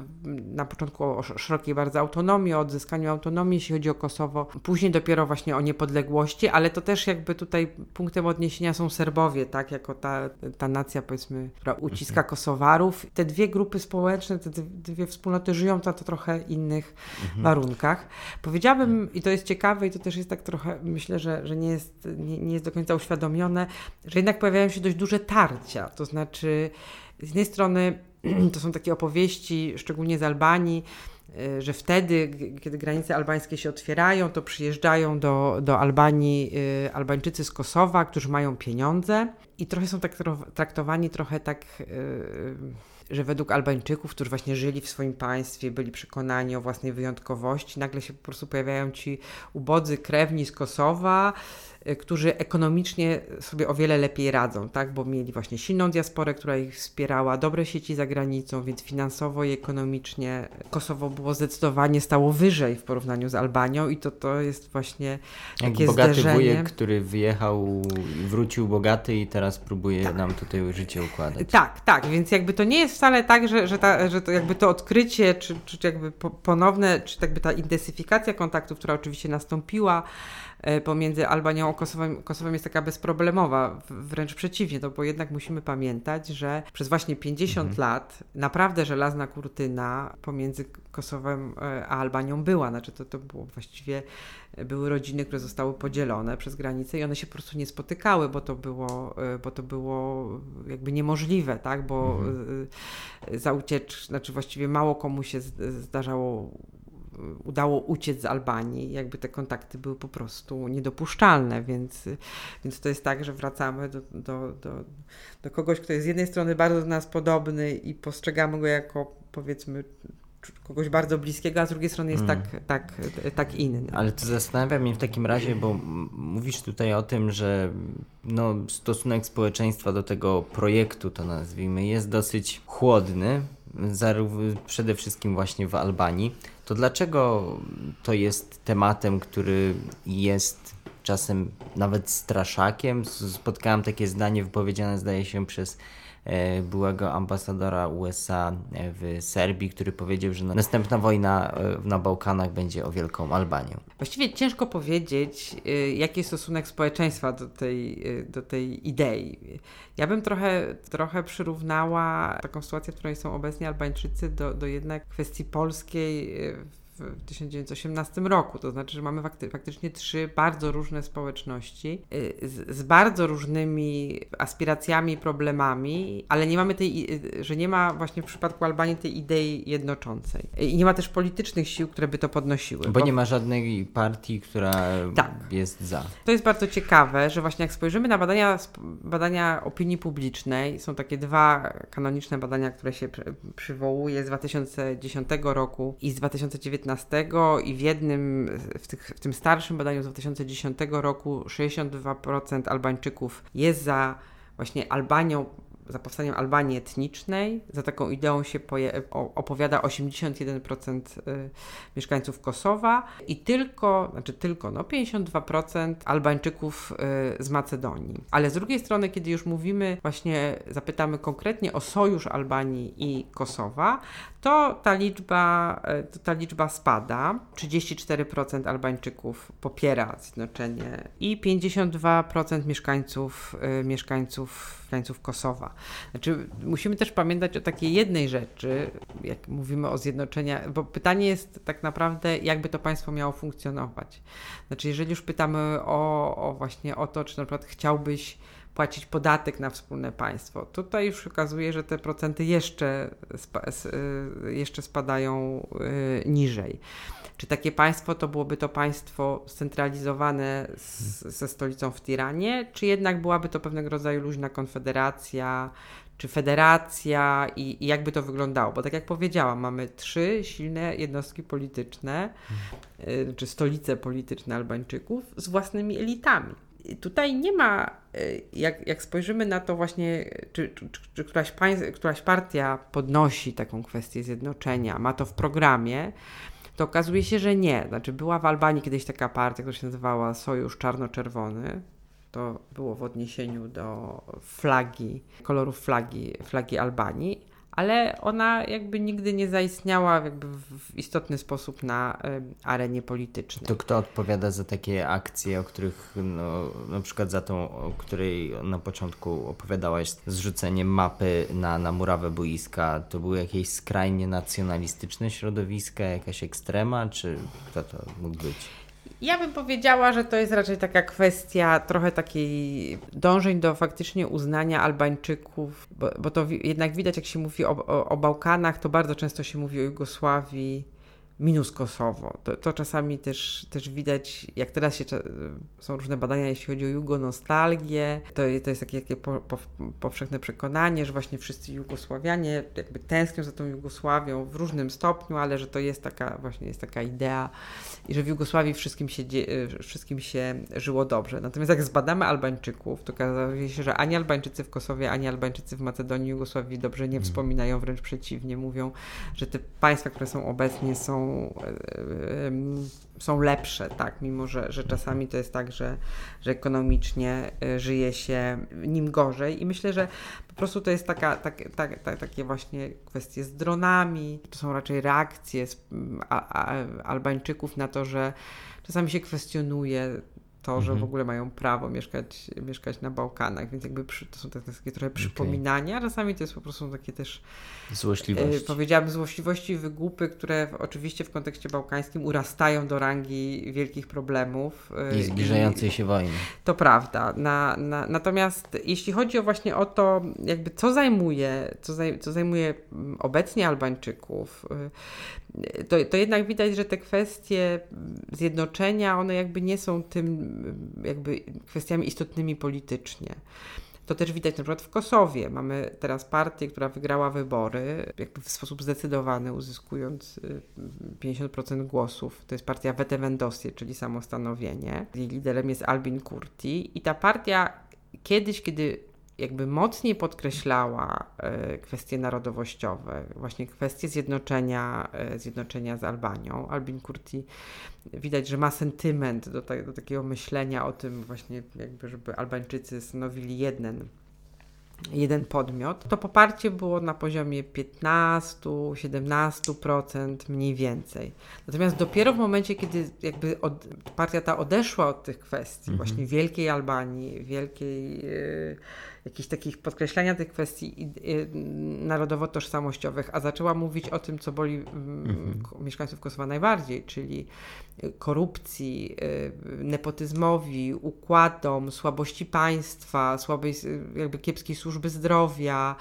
na początku o szerokiej bardzo autonomii, o odzyskaniu autonomii, jeśli chodzi o Kosowo, później dopiero właśnie o niepodległości, ale to też jakby tutaj punktem odniesienia są Serbowie, tak, jako ta, ta nacja powiedzmy, która uciska mhm. Kosowarów. Te dwie grupy społeczne, te dwie wspólnoty żyją na to trochę innych mhm. warunkach. Powiedziałabym, i to jest ciekawe i to też jest tak trochę, myślę, że, że nie, jest, nie, nie jest do końca uświadomione, że jednak pojawiają się dość duże tarcia. To znaczy, z jednej strony to są takie opowieści, szczególnie z Albanii, y, że wtedy, kiedy granice albańskie się otwierają, to przyjeżdżają do, do Albanii y, Albańczycy z Kosowa, którzy mają pieniądze i trochę są tak traktowani trochę tak że według Albańczyków, którzy właśnie żyli w swoim państwie, byli przekonani o własnej wyjątkowości, nagle się po prostu pojawiają ci ubodzy krewni z Kosowa, którzy ekonomicznie sobie o wiele lepiej radzą, tak? bo mieli właśnie silną diasporę, która ich wspierała, dobre sieci za granicą, więc finansowo i ekonomicznie Kosowo było zdecydowanie stało wyżej w porównaniu z Albanią i to, to jest właśnie takie bogaty zderzenie. wujek, który wyjechał, wrócił bogaty i teraz próbuje tak. nam tutaj życie układać. Tak, tak, więc jakby to nie jest wcale tak, że, że, ta, że to jakby to odkrycie, czy, czy jakby ponowne, czy jakby ta intensyfikacja kontaktów, która oczywiście nastąpiła, E, pomiędzy Albanią a Kosowem, Kosowem jest taka bezproblemowa, wręcz przeciwnie, to bo jednak musimy pamiętać, że przez właśnie 50 mhm. lat naprawdę żelazna kurtyna pomiędzy Kosowem e, a Albanią była, znaczy to, to było właściwie, e, były rodziny, które zostały podzielone przez granicę i one się po prostu nie spotykały, bo to było, bo to było jakby niemożliwe, tak, bo mhm. za uciecz, znaczy właściwie mało komu się zdarzało udało uciec z Albanii, jakby te kontakty były po prostu niedopuszczalne, więc, więc to jest tak, że wracamy do, do, do, do kogoś, kto jest z jednej strony bardzo do nas podobny i postrzegamy go jako powiedzmy kogoś bardzo bliskiego, a z drugiej strony jest mm. tak, tak, tak inny. Ale to zastanawia mnie w takim razie, bo mówisz tutaj o tym, że no, stosunek społeczeństwa do tego projektu, to nazwijmy, jest dosyć chłodny, przede wszystkim właśnie w Albanii to dlaczego to jest tematem, który jest czasem nawet straszakiem? Spotkałem takie zdanie wypowiedziane, zdaje się, przez byłego ambasadora USA e, w Serbii, który powiedział, że następna wojna e, na Bałkanach będzie o Wielką Albanię. Właściwie ciężko powiedzieć, jaki jest stosunek społeczeństwa do tej, do tej idei. Ja bym trochę, trochę przyrównała taką sytuację, w której są obecni Albańczycy do, do jednak kwestii polskiej w 1918 roku. To znaczy, że mamy fakty faktycznie trzy bardzo różne społeczności y, z, z, bardzo różnymi aspiracjami, problemami, ale nie mamy tej, y, że nie ma właśnie w przypadku Albanii tej idei jednoczącej. I nie ma też politycznych sił, które by to podnosiły. Bo, bo... nie ma żadnej partii, która tak. jest za. To jest bardzo ciekawe, że właśnie jak spojrzymy na badania, badania opinii publicznej, są takie dwa kanoniczne badania, które się przywołuje z 2010 roku i z 2019 i w jednym, w, tych, w tym starszym badaniu z 2010 roku 62% Albańczyków jest za właśnie Albanią za powstaniem Albanii etnicznej. Za taką ideą się opowiada 81% y, mieszkańców Kosowa i tylko, znaczy tylko, no 52% Albańczyków y, z Macedonii. Ale z drugiej strony, kiedy już mówimy, właśnie zapytamy konkretnie o sojusz Albanii i Kosowa, to ta liczba, y, to ta liczba spada. 34% Albańczyków popiera zjednoczenie i 52% mieszkańców, mieszkańców, mieszkańców Kosowa. Znaczy, musimy też pamiętać o takiej jednej rzeczy, jak mówimy o zjednoczeniu, bo pytanie jest tak naprawdę, jakby to państwo miało funkcjonować. Znaczy, jeżeli już pytamy o, o właśnie o to, czy na przykład chciałbyś płacić podatek na wspólne państwo. Tutaj już okazuje, że te procenty jeszcze, spa, y, jeszcze spadają y, niżej. Czy takie państwo to byłoby to państwo scentralizowane z, ze stolicą w Tiranie, czy jednak byłaby to pewnego rodzaju luźna konfederacja, czy federacja i, i jakby to wyglądało? Bo tak jak powiedziałam, mamy trzy silne jednostki polityczne, y, czy stolice polityczne Albańczyków z własnymi elitami. Tutaj nie ma, y, jak, jak spojrzymy na to właśnie, czy, czy, czy któraś, państw, któraś partia podnosi taką kwestię zjednoczenia, ma to w programie, to okazuje się, że nie. Znaczy, była w Albanii kiedyś taka partia, która się nazywała Sojusz Czarno-Czerwony. To było w odniesieniu do flagi, kolorów flagi, flagi Albanii ale ona jakby nigdy nie zaistniała jakby w istotny sposób na arenie politycznej. To kto odpowiada za takie akcje, o których no, na przykład za tą, o której na początku opowiadałaś, zrzucenie mapy na, na murawę boiska, to były jakieś skrajnie nacjonalistyczne środowiska, jakaś ekstrema, czy kto to mógł być? Ja bym powiedziała, że to jest raczej taka kwestia trochę takiej dążeń do faktycznie uznania Albańczyków, bo, bo to jednak widać, jak się mówi o, o, o Bałkanach, to bardzo często się mówi o Jugosławii minus Kosowo. To, to czasami też, też widać, jak teraz się, są różne badania, jeśli chodzi o jugonostalgię, to, to jest takie, takie po, po, powszechne przekonanie, że właśnie wszyscy Jugosławianie jakby tęsknią za tą Jugosławią w różnym stopniu, ale że to jest taka właśnie jest taka idea i że w Jugosławii wszystkim się, wszystkim się żyło dobrze. Natomiast jak zbadamy Albańczyków, to okazuje się, że ani Albańczycy w Kosowie, ani Albańczycy w Macedonii, Jugosławii dobrze nie wspominają, wręcz przeciwnie, mówią, że te państwa, które są obecnie są, e, em, są lepsze, tak, mimo że, że czasami to jest tak, że, że ekonomicznie e, żyje się nim gorzej. I myślę, że po prostu to jest taka, tak, tak, tak, takie właśnie kwestie z dronami, to są raczej reakcje Albańczyków na to, że czasami się kwestionuje to, że w ogóle mają prawo mieszkać, mieszkać na Bałkanach, więc jakby przy, to są te- takie trochę przypominania, a czasami to jest po prostu takie też Złośliwość. E, powiedziałabym złośliwości i wygłupy, które w, oczywiście w kontekście bałkańskim urastają do rangi wielkich problemów. e, I zbliżającej się wojny. To prawda. Na, na, natomiast jeśli chodzi o właśnie o to, jakby co zajmuje, co, zaj, co zajmuje mm, obecnie Albańczyków, y, to, to jednak widać, że te kwestie mm, zjednoczenia, one jakby nie są tym jakby kwestiami istotnymi politycznie. To też widać na przykład w Kosowie. Mamy teraz partię, która wygrała wybory jakby w sposób zdecydowany, uzyskując y, 50% głosów. To jest partia Vete Vendosie, czyli samostanowienie. Jej liderem jest Albin Kurti. I ta partia kiedyś, kiedy jakby mocniej podkreślała e, kwestie narodowościowe, właśnie kwestie zjednoczenia, e, zjednoczenia z Albanią. Albin Kurti widać, że ma sentyment do, ta, do takiego myślenia o tym właśnie, jakby, żeby Albańczycy stanowili jeden jeden podmiot, to poparcie było na poziomie 15-17% mniej więcej. Natomiast dopiero w momencie, kiedy jakby od, partia ta odeszła od tych kwestii, właśnie Wielkiej Albanii, wielkiej, yy, jakichś takich podkreślania tych kwestii narodowo-tożsamościowych, a zaczęła mówić o tym, co boli mm, ko- mieszkańców Kosowa najbardziej, czyli y, korupcji, y, nepotyzmowi, układom, słabości państwa, słabej, jakby kiepskiej służby zdrowia,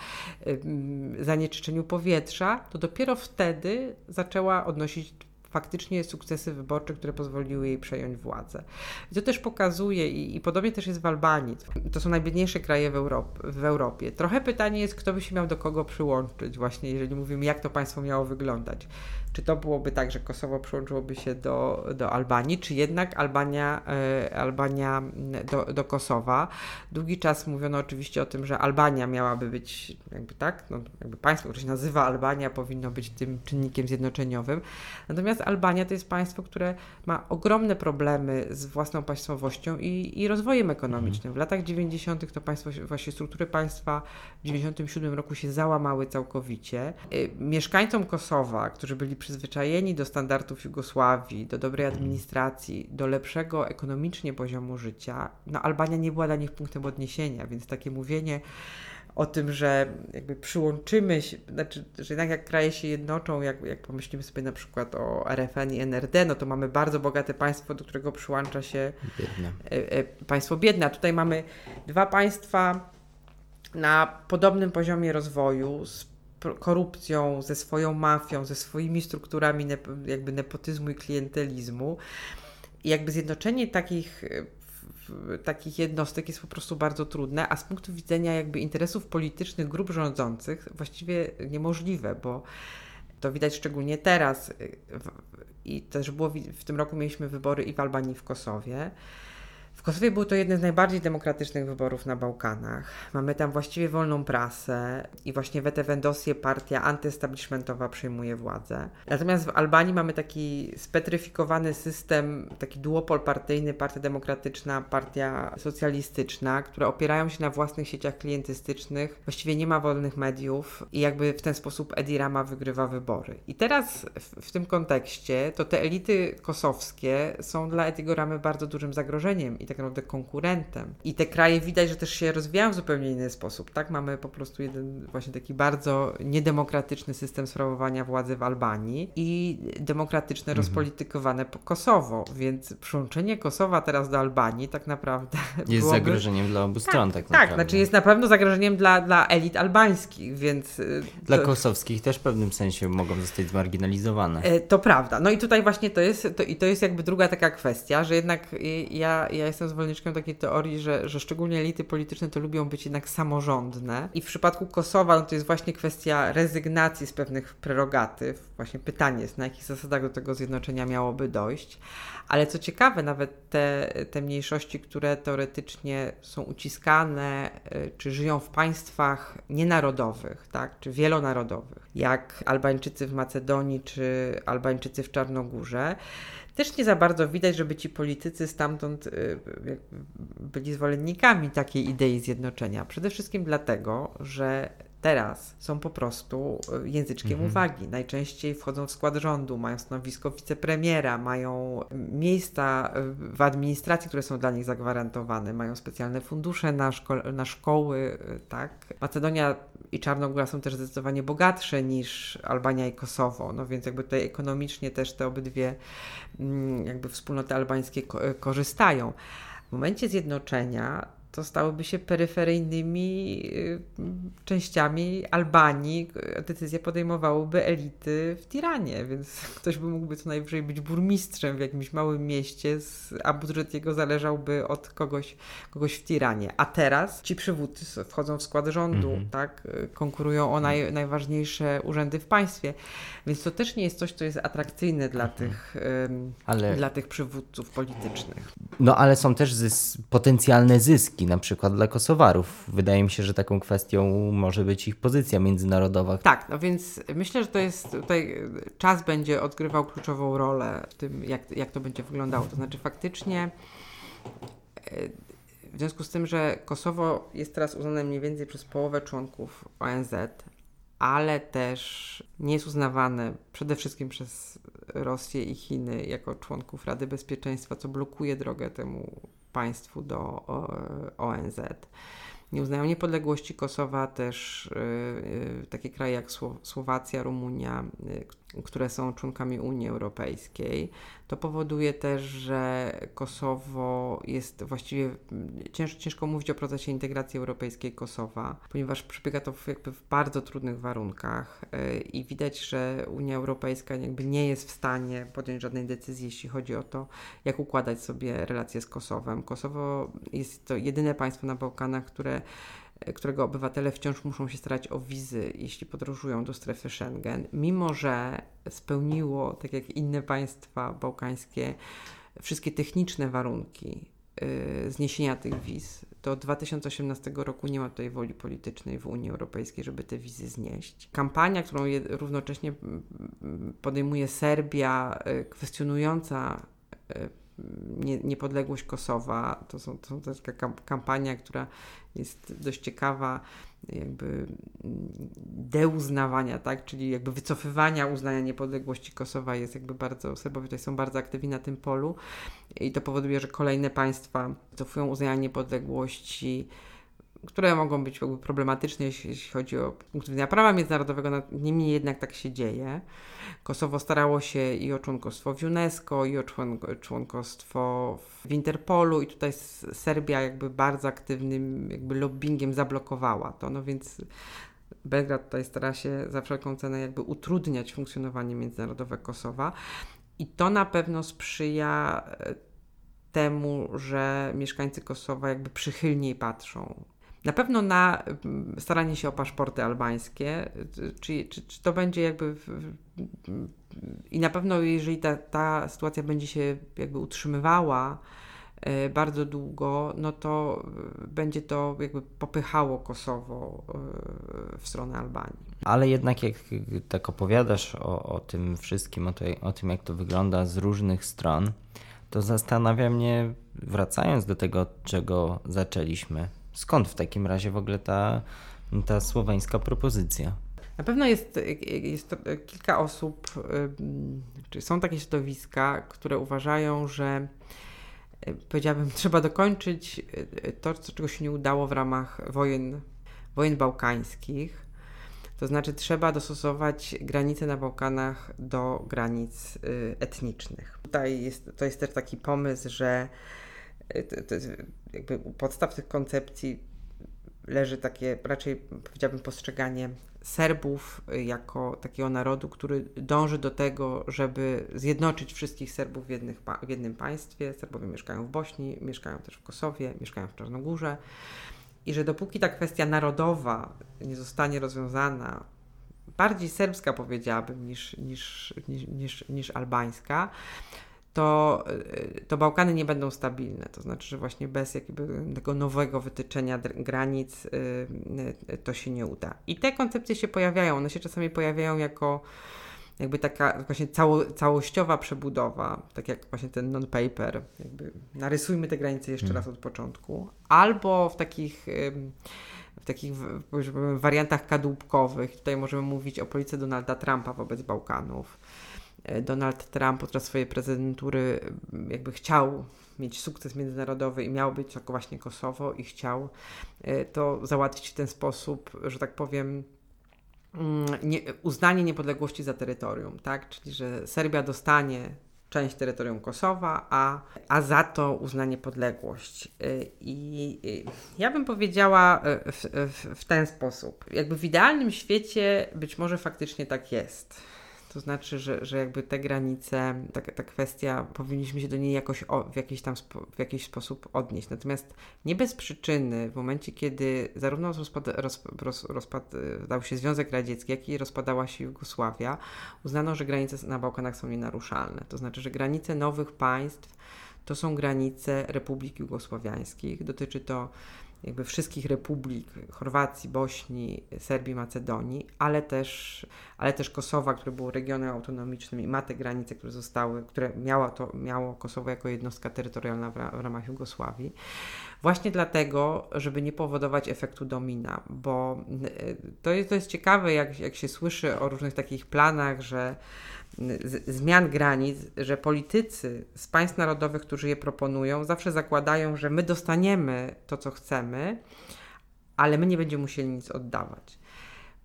y, zanieczyszczeniu powietrza, to dopiero wtedy zaczęła odnosić faktycznie sukcesy wyborcze, które pozwoliły jej przejąć władzę. I to też pokazuje, i, i podobnie też jest w Albanii. To są najbiedniejsze kraje w, Europ, w Europie. Trochę pytanie jest, kto by się miał do kogo przyłączyć, właśnie jeżeli mówimy, jak to państwo miało wyglądać. Czy to byłoby tak, że Kosowo przyłączyłoby się do, do Albanii, czy jednak Albania, e, Albania do, do Kosowa. Długi czas mówiono oczywiście o tym, że Albania miałaby być, jakby tak, no, jakby państwo, które się nazywa Albania, powinno być tym czynnikiem zjednoczeniowym. Natomiast Albania to jest państwo, które ma ogromne problemy z własną państwowością i, i rozwojem ekonomicznym. W latach 90. to państwo, właśnie struktury państwa w 97 roku się załamały całkowicie. Y, Mieszkańcom Kosowa, którzy byli przyzwyczajeni do standardów Jugosławii, do dobrej administracji, do lepszego ekonomicznie poziomu życia, no Albania nie była dla nich punktem odniesienia, więc takie mówienie o tym, że jakby przyłączymy się, znaczy, że jednak jak kraje się jednoczą, jak, jak pomyślimy sobie na przykład o RFN i NRD, no to mamy bardzo bogate państwo, do którego przyłącza się Biedne. e, e, państwo biedne. A tutaj mamy dwa państwa na podobnym poziomie rozwoju, z korupcją, ze swoją mafią, ze swoimi strukturami jakby nepotyzmu i klientelizmu. I jakby zjednoczenie takich, e, takich jednostek jest po prostu bardzo trudne, a z punktu widzenia jakby interesów politycznych grup rządzących właściwie niemożliwe, bo to widać szczególnie teraz. I też było, w tym roku mieliśmy wybory i w Albanii, i w Kosowie. W Kosowie był to jeden z najbardziej demokratycznych wyborów na Bałkanach. Mamy tam właściwie wolną prasę i właśnie Vete Vendosie, partia antyestablishmentowa, przejmuje władzę. Natomiast w Albanii mamy taki spetryfikowany system, taki duopol partyjny, partia demokratyczna, partia socjalistyczna, które opierają się na własnych sieciach klientystycznych. Właściwie nie ma wolnych mediów i jakby w ten sposób Edi Rama wygrywa wybory. I teraz w, w tym kontekście to te elity kosowskie są dla Ediego Ramy bardzo dużym zagrożeniem i tak naprawdę konkurentem. I te kraje widać, że też się rozwijają w zupełnie inny sposób, tak? Mamy po prostu jeden właśnie taki bardzo niedemokratyczny system sprawowania władzy w Albanii i demokratyczne, Mhm. rozpolitykowane po Kosowo, więc przyłączenie Kosowa teraz do Albanii tak naprawdę Jest byłoby... zagrożeniem dla obu stron tak Tak, naprawdę. znaczy jest na pewno zagrożeniem dla, dla elit albańskich, więc... y, Dla to- kosowskich też w pewnym sensie mogą zostać zmarginalizowane. E, To prawda. No i tutaj właśnie to jest, to, i to jest jakby druga taka kwestia, że jednak y, ja, ja jestem zwolenniczką takiej teorii, że, że szczególnie elity polityczne to lubią być jednak samorządne. I w przypadku Kosowa no to jest właśnie kwestia rezygnacji z pewnych prerogatyw. Właśnie pytanie jest, na jakich zasadach do tego zjednoczenia miałoby dojść. Ale co ciekawe, nawet te, te mniejszości, które teoretycznie są uciskane, y, czy żyją w państwach nienarodowych, tak, czy wielonarodowych, jak Albańczycy w Macedonii, czy Albańczycy w Czarnogórze, też nie za bardzo widać, żeby ci politycy stamtąd y, byli zwolennikami takiej idei zjednoczenia. Przede wszystkim dlatego, że teraz są po prostu y, języczkiem uwagi. Najczęściej wchodzą w skład rządu, mają stanowisko wicepremiera, mają miejsca y, w administracji, które są dla nich zagwarantowane, mają specjalne fundusze na, szko- na szkoły, tak. Macedonia i Czarnogóra są też zdecydowanie bogatsze niż Albania i Kosowo, no więc jakby tutaj ekonomicznie też te obydwie mm, jakby wspólnoty albańskie ko- korzystają. W momencie zjednoczenia to stałyby się peryferyjnymi y, częściami Albanii. Decyzje podejmowałyby elity w Tiranie, więc ktoś by mógłby co najwyżej być burmistrzem w jakimś małym mieście, a budżet jego zależałby od kogoś, kogoś w Tiranie. A teraz ci przywódcy wchodzą w skład rządu, Mhm. tak? y, konkurują o naj, najważniejsze urzędy w państwie, więc to też nie jest coś, co jest atrakcyjne dla, tych, ym, Ale- dla tych przywódców politycznych. No ale są też zys- potencjalne zyski, na przykład dla Kosowarów. Wydaje mi się, że taką kwestią może być ich pozycja międzynarodowa. Tak, no więc myślę, że to jest tutaj czas będzie odgrywał kluczową rolę w tym, jak, jak to będzie wyglądało. To znaczy faktycznie y, w związku z tym, że Kosowo jest teraz uznane mniej więcej przez połowę członków ONZ, ale też nie jest uznawane przede wszystkim przez Rosję i Chiny jako członków Rady Bezpieczeństwa, co blokuje drogę temu państwu do o, ONZ. Nie uznają niepodległości Kosowa też y, y, takie kraje jak Sło- Słowacja, Rumunia, y, które są członkami Unii Europejskiej. To powoduje też, że Kosowo jest właściwie cięż, ciężko mówić o procesie integracji europejskiej Kosowa, ponieważ przebiega to w, jakby w bardzo trudnych warunkach i widać, że Unia Europejska jakby nie jest w stanie podjąć żadnej decyzji, jeśli chodzi o to, jak układać sobie relacje z Kosowem. Kosowo jest to jedyne państwo na Bałkanach, które którego obywatele wciąż muszą się starać o wizy, jeśli podróżują do strefy Schengen, mimo że spełniło, tak jak inne państwa bałkańskie, wszystkie techniczne warunki y, zniesienia tych wiz, to od 2018 roku nie ma tutaj woli politycznej w Unii Europejskiej, żeby te wizy znieść. Kampania, którą równocześnie podejmuje Serbia, y, kwestionująca y, nie, niepodległość Kosowa, to są, to jest taka kam- kampania, która jest dość ciekawa, jakby mm, deuznawania, tak, czyli jakby wycofywania uznania niepodległości Kosowa jest jakby bardzo, Serbowie tutaj są bardzo aktywni na tym polu i to powoduje, że kolejne państwa cofują uznania niepodległości, które mogą być problematyczne, jeśli, chodzi o punkt widzenia prawa międzynarodowego, niemniej jednak tak się dzieje. Kosowo starało się i o członkostwo w UNESCO, i o człon- członkostwo w Interpolu i tutaj Serbia jakby bardzo aktywnym jakby lobbyingiem zablokowała to, no więc Belgrad tutaj stara się za wszelką cenę jakby utrudniać funkcjonowanie międzynarodowe Kosowa i to na pewno sprzyja e, temu, że mieszkańcy Kosowa jakby przychylniej patrzą. Na pewno na mm, staranie się o paszporty albańskie, czy, czy, czy to będzie jakby. W, I na pewno, jeżeli ta, ta sytuacja będzie się jakby utrzymywała e, bardzo długo, no to e, będzie to jakby popychało Kosowo e, w stronę Albanii. Ale jednak jak tak opowiadasz o, o tym wszystkim, o, o tym jak to wygląda z różnych stron, to zastanawia mnie, wracając do tego, czego zaczęliśmy, skąd w takim razie w ogóle ta, ta słoweńska propozycja? Na pewno jest, jest kilka osób, czy są takie środowiska, które uważają, że powiedziałabym, trzeba dokończyć to, czego się nie udało w ramach wojen, wojen bałkańskich. To znaczy, trzeba dostosować granice na Bałkanach do granic etnicznych. Tutaj jest, to jest też taki pomysł, że to, to jakby u podstaw tych koncepcji leży takie raczej, powiedziałbym, postrzeganie Serbów jako takiego narodu, który dąży do tego, żeby zjednoczyć wszystkich Serbów w, jednych, w jednym państwie. Serbowie mieszkają w Bośni, mieszkają też w Kosowie, mieszkają w Czarnogórze. I że dopóki ta kwestia narodowa nie zostanie rozwiązana, bardziej serbska powiedziałabym niż, niż, niż, niż, niż albańska, to, y, to Bałkany nie będą stabilne. To znaczy, że właśnie bez jakby tego nowego wytyczenia granic y, y, to się nie uda. I te koncepcje się pojawiają. One się czasami pojawiają jako jakby taka właśnie cało, całościowa przebudowa, tak jak właśnie ten non-paper, jakby narysujmy te granice jeszcze hmm. raz od początku, albo w takich w takich wariantach kadłubkowych. Tutaj możemy mówić o polityce Donalda Trumpa wobec Bałkanów E, Donald Trump podczas swojej prezydentury mm, jakby chciał mieć sukces międzynarodowy i miał być jako właśnie Kosowo i chciał e, to załatwić w ten sposób, że tak powiem, mm, nie, uznanie niepodległości za terytorium, tak? Czyli że Serbia dostanie część terytorium Kosowa, a, a za to uzna niepodległość. E, I ja bym powiedziała w, w, w ten sposób. Jakby w idealnym świecie być może faktycznie tak jest to znaczy, że, że jakby te granice, ta, ta kwestia, powinniśmy się do niej jakoś o, w, jakiś tam w jakiś sposób odnieść. Natomiast nie bez przyczyny, w momencie, kiedy zarówno rozpad, roz, roz, rozpadał się Związek Radziecki, jak i rozpadała się Jugosławia, uznano, że granice na Bałkanach są nienaruszalne. To znaczy, że granice nowych państw to są granice republik jugosławiańskich. Dotyczy to jakby wszystkich republik Chorwacji, Bośni, Serbii, Macedonii, ale też, ale też Kosowa, które było regionem autonomicznym i ma te granice, które zostały, które miało, to, miało Kosowo jako jednostka terytorialna w, w ramach Jugosławii. Właśnie dlatego, żeby nie powodować efektu domina, bo y, to jest, to jest ciekawe, jak, jak się słyszy o różnych takich planach, że zmian granic, że politycy z państw narodowych, którzy je proponują, zawsze zakładają, że my dostaniemy to, co chcemy, ale my nie będziemy musieli nic oddawać.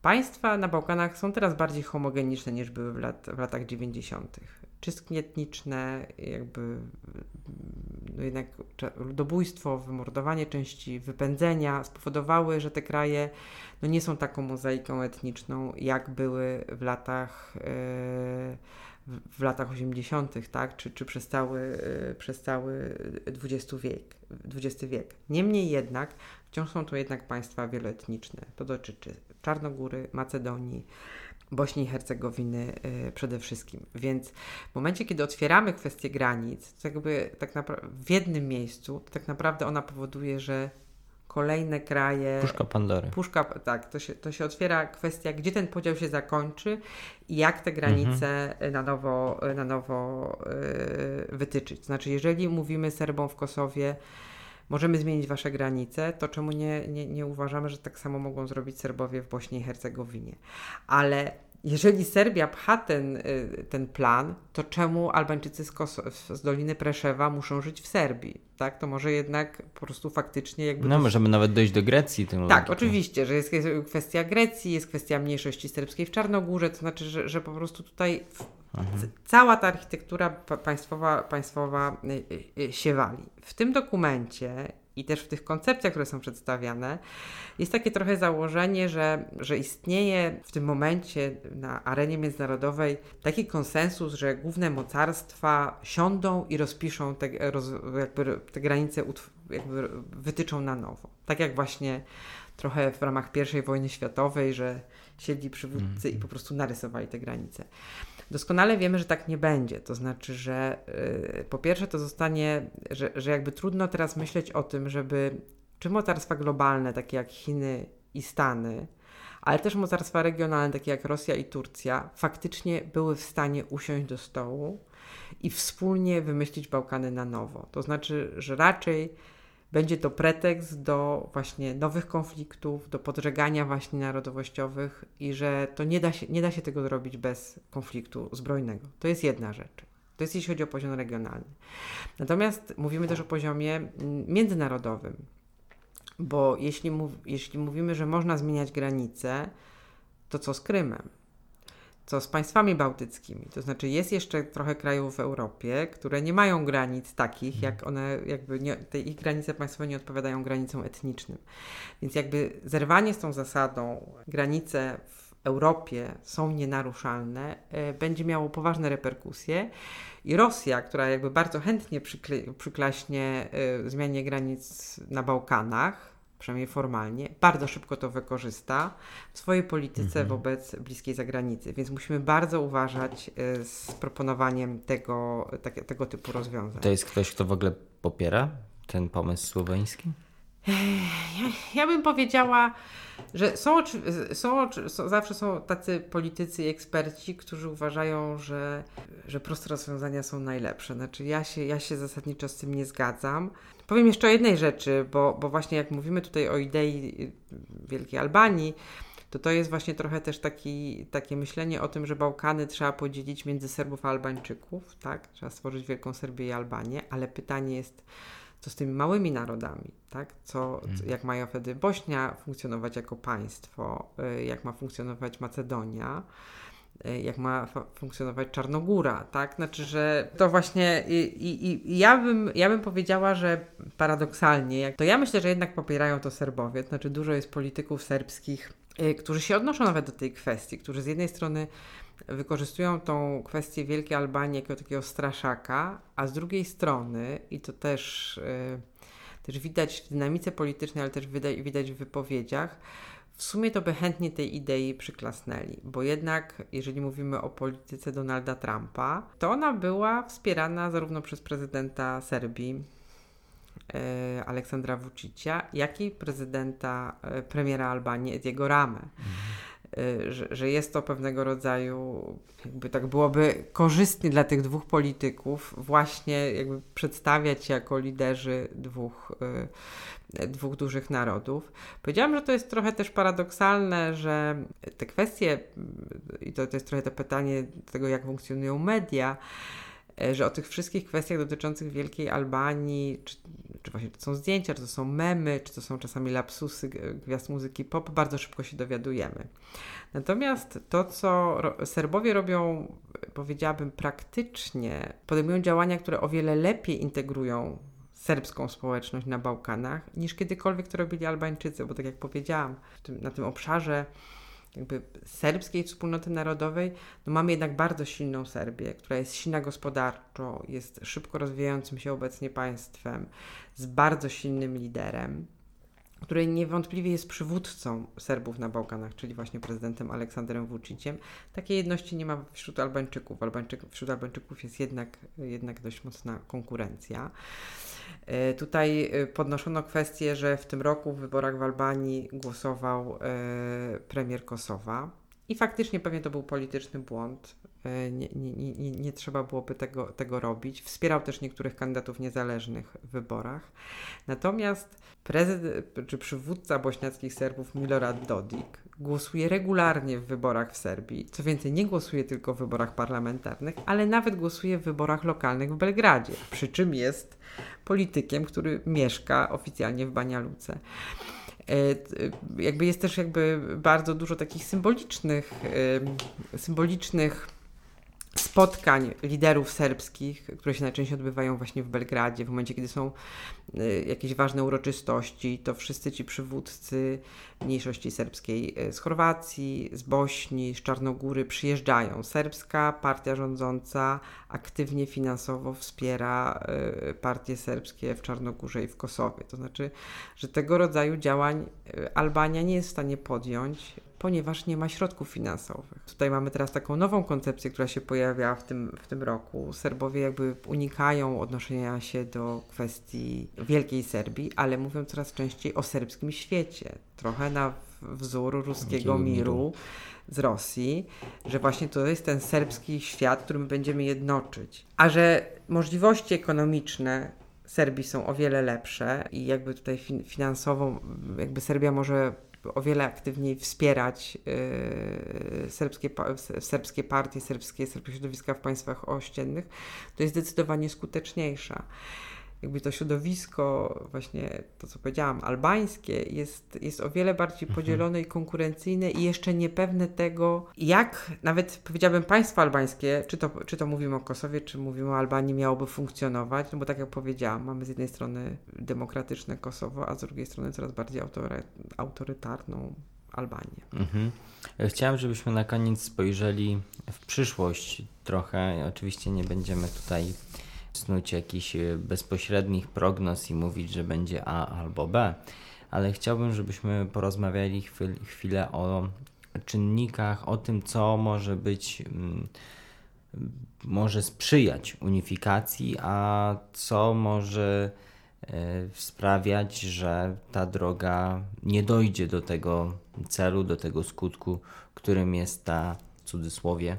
Państwa na Bałkanach są teraz bardziej homogeniczne niż były w, lat, w latach 90. Czystki etniczne, jakby no jednak ludobójstwo, wymordowanie części, wypędzenia spowodowały, że te kraje no nie są taką mozaiką etniczną, jak były w latach, yy, w latach 80., tak? czy, czy przez, cały, yy, przez cały XX wiek, XX wiek. Niemniej jednak wciąż są to jednak państwa wieloetniczne. To dotyczy Czarnogóry, Macedonii, Bośni i Hercegowiny yy, przede wszystkim. Więc w momencie, kiedy otwieramy kwestię granic, to jakby tak naprawdę w jednym miejscu, to tak naprawdę ona powoduje, że kolejne kraje. Puszka Pandory. Puszka, tak, to się, to się otwiera kwestia, gdzie ten podział się zakończy i jak te granice mhm. na nowo, na nowo yy, wytyczyć. Znaczy, jeżeli mówimy Serbom w Kosowie, możemy zmienić wasze granice, to czemu nie, nie, nie uważamy, że tak samo mogą zrobić Serbowie w Bośni i Hercegowinie? Ale jeżeli Serbia pcha ten, y, ten plan, to czemu Albańczycy z, z Doliny Preszewa muszą żyć w Serbii? Tak, to może jednak po prostu faktycznie jakby... No, możemy nawet dojść do Grecji tym Tak, oczywiście, że jest kwestia Grecji, jest kwestia mniejszości serbskiej w Czarnogórze, to znaczy, że, że po prostu tutaj. Cała ta architektura państwowa, państwowa y, y, się wali. W tym dokumencie i też w tych koncepcjach, które są przedstawiane, jest takie trochę założenie, że, że istnieje w tym momencie na arenie międzynarodowej taki konsensus, że główne mocarstwa siądą i rozpiszą te, roz, jakby te granice, jakby wytyczą na nowo. Tak jak właśnie trochę w ramach I wojny światowej, że siedli przywódcy i po prostu narysowali te granice. Doskonale wiemy, że tak nie będzie. To znaczy, że yy, po pierwsze to zostanie, że, że jakby trudno teraz myśleć o tym, żeby czy mocarstwa globalne, takie jak Chiny i Stany, ale też mocarstwa regionalne, takie jak Rosja i Turcja, faktycznie były w stanie usiąść do stołu i wspólnie wymyślić Bałkany na nowo. To znaczy, że raczej będzie to pretekst do właśnie nowych konfliktów, do podżegania właśnie narodowościowych i że to nie da się, nie da się tego zrobić bez konfliktu zbrojnego. To jest jedna rzecz. To jest jeśli chodzi o poziom regionalny. Natomiast mówimy też o poziomie międzynarodowym, bo jeśli, mów, jeśli mówimy, że można zmieniać granice, to co z Krymem? Co z państwami bałtyckimi? To znaczy, jest jeszcze trochę krajów w Europie, które nie mają granic takich, jak one, jakby nie, te ich granice państwowe nie odpowiadają granicom etnicznym. Więc jakby zerwanie z tą zasadą, granice w Europie są nienaruszalne, e, będzie miało poważne reperkusje. I Rosja, która jakby bardzo chętnie przykle- przyklaśnie e, zmianie granic na Bałkanach, przynajmniej formalnie, bardzo szybko to wykorzysta w swojej polityce wobec bliskiej zagranicy. Więc musimy bardzo uważać e, z proponowaniem tego, tak, tego typu rozwiązań. To jest ktoś, kto w ogóle popiera ten pomysł słoweński? Ja bym powiedziała, że są, są, są, zawsze są tacy politycy i eksperci, którzy uważają, że, że proste rozwiązania są najlepsze. Znaczy ja się, ja się zasadniczo z tym nie zgadzam. Powiem jeszcze o jednej rzeczy, bo, bo właśnie jak mówimy tutaj o idei y, Wielkiej Albanii, to to jest właśnie trochę też taki, takie myślenie o tym, że Bałkany trzeba podzielić między Serbów a Albańczyków, tak? Trzeba stworzyć Wielką Serbię i Albanię, ale pytanie jest, co z tymi małymi narodami, tak? Co, co, jak mają wtedy Bośnia funkcjonować jako państwo, y, jak ma funkcjonować Macedonia, y, jak ma funkcjonować Czarnogóra, tak? Znaczy, że to właśnie i, i, i ja, bym, ja bym powiedziała, że paradoksalnie, jak, to ja myślę, że jednak popierają to Serbowie, to znaczy dużo jest polityków serbskich, y, którzy się odnoszą nawet do tej kwestii, którzy z jednej strony wykorzystują tą kwestię Wielkiej Albanii jako takiego straszaka, a z drugiej strony, i to też, y, też widać w dynamice politycznej, ale też widać, w wypowiedziach, w sumie to by chętnie tej idei przyklasnęli, bo jednak, jeżeli mówimy o polityce Donalda Trumpa, to ona była wspierana zarówno przez prezydenta Serbii, e, Aleksandra Vučića, jak i prezydenta, e, premiera Albanii Ediego Ramę. E, Że, że jest to pewnego rodzaju, jakby tak byłoby korzystnie dla tych dwóch polityków, właśnie jakby przedstawiać jako liderzy dwóch, e, dwóch dużych narodów. Powiedziałam, że to jest trochę też paradoksalne, że te kwestie, i to, to jest trochę to pytanie tego, jak funkcjonują media, e, że o tych wszystkich kwestiach dotyczących Wielkiej Albanii, czy, czy właśnie to są zdjęcia, czy to są memy, czy to są czasami lapsusy gwiazd muzyki pop, bardzo szybko się dowiadujemy. Natomiast to, co Serbowie robią, powiedziałabym, praktycznie, podejmują działania, które o wiele lepiej integrują serbską społeczność na Bałkanach, niż kiedykolwiek to robili Albańczycy, bo tak jak powiedziałam, na tym obszarze jakby serbskiej wspólnoty narodowej, no mamy jednak bardzo silną Serbię, która jest silna gospodarczo, jest szybko rozwijającym się obecnie państwem, z bardzo silnym liderem, który niewątpliwie jest przywódcą Serbów na Bałkanach, czyli właśnie prezydentem Aleksandrem Vučiciem. Takiej jedności nie ma wśród Albańczyków. Albańczyków wśród Albańczyków jest jednak, jednak dość mocna konkurencja. E, Tutaj e, podnoszono kwestię, że w tym roku w wyborach w Albanii głosował e, premier Kosowa i faktycznie pewnie to był polityczny błąd. E, Nie, nie, nie, nie, trzeba byłoby tego, tego robić. Wspierał też niektórych kandydatów niezależnych w wyborach. Natomiast prezydent czy przywódca bośniackich Serbów Milorad Dodik głosuje regularnie w wyborach w Serbii. Co więcej, nie głosuje tylko w wyborach parlamentarnych, ale nawet głosuje w wyborach lokalnych w Belgradzie. Przy czym jest politykiem, który mieszka oficjalnie w Banja Luce. E, Jakby jest też jakby bardzo dużo takich symbolicznych, symbolicznych spotkań liderów serbskich, które się najczęściej odbywają właśnie w Belgradzie, w momencie, kiedy są y, jakieś ważne uroczystości, to wszyscy ci przywódcy mniejszości serbskiej y, z Chorwacji, z Bośni, z Czarnogóry przyjeżdżają. Serbska partia rządząca aktywnie finansowo wspiera y, partie serbskie w Czarnogórze i w Kosowie. To znaczy, że tego rodzaju działań Albania nie jest w stanie podjąć, ponieważ nie ma środków finansowych. Tutaj mamy teraz taką nową koncepcję, która się pojawiała w tym, w tym roku. Serbowie jakby unikają odnoszenia się do kwestii Wielkiej Serbii, ale mówią coraz częściej o serbskim świecie. Trochę na wzór ruskiego miru. z Rosji, że właśnie to jest ten serbski świat, który my będziemy jednoczyć. A że możliwości ekonomiczne Serbii są o wiele lepsze i jakby tutaj fin- finansowo jakby Serbia może o wiele aktywniej wspierać yy, serbskie, serbskie partie, serbskie, serbskie środowiska w państwach ościennych, to jest zdecydowanie skuteczniejsza jakby to środowisko, właśnie to, co powiedziałam, albańskie, jest, jest o wiele bardziej mhm. podzielone i konkurencyjne i jeszcze niepewne tego, jak nawet powiedziałabym państwo albańskie, czy to, czy to mówimy o Kosowie, czy mówimy o Albanii, miałoby funkcjonować, no bo tak jak powiedziałam, mamy z jednej strony demokratyczne Kosowo, a z drugiej strony coraz bardziej autorytarną Albanię. Mhm. Chciałem, żebyśmy na koniec spojrzeli w przyszłość trochę. Oczywiście nie będziemy tutaj snuć jakichś e, bezpośrednich prognoz i mówić, że będzie A albo B, ale chciałbym, żebyśmy porozmawiali chwilę o czynnikach, o tym, co może być, mm, może sprzyjać unifikacji, a co może e, sprawiać, że ta droga nie dojdzie do tego celu, do tego skutku, którym jest ta, w cudzysłowie,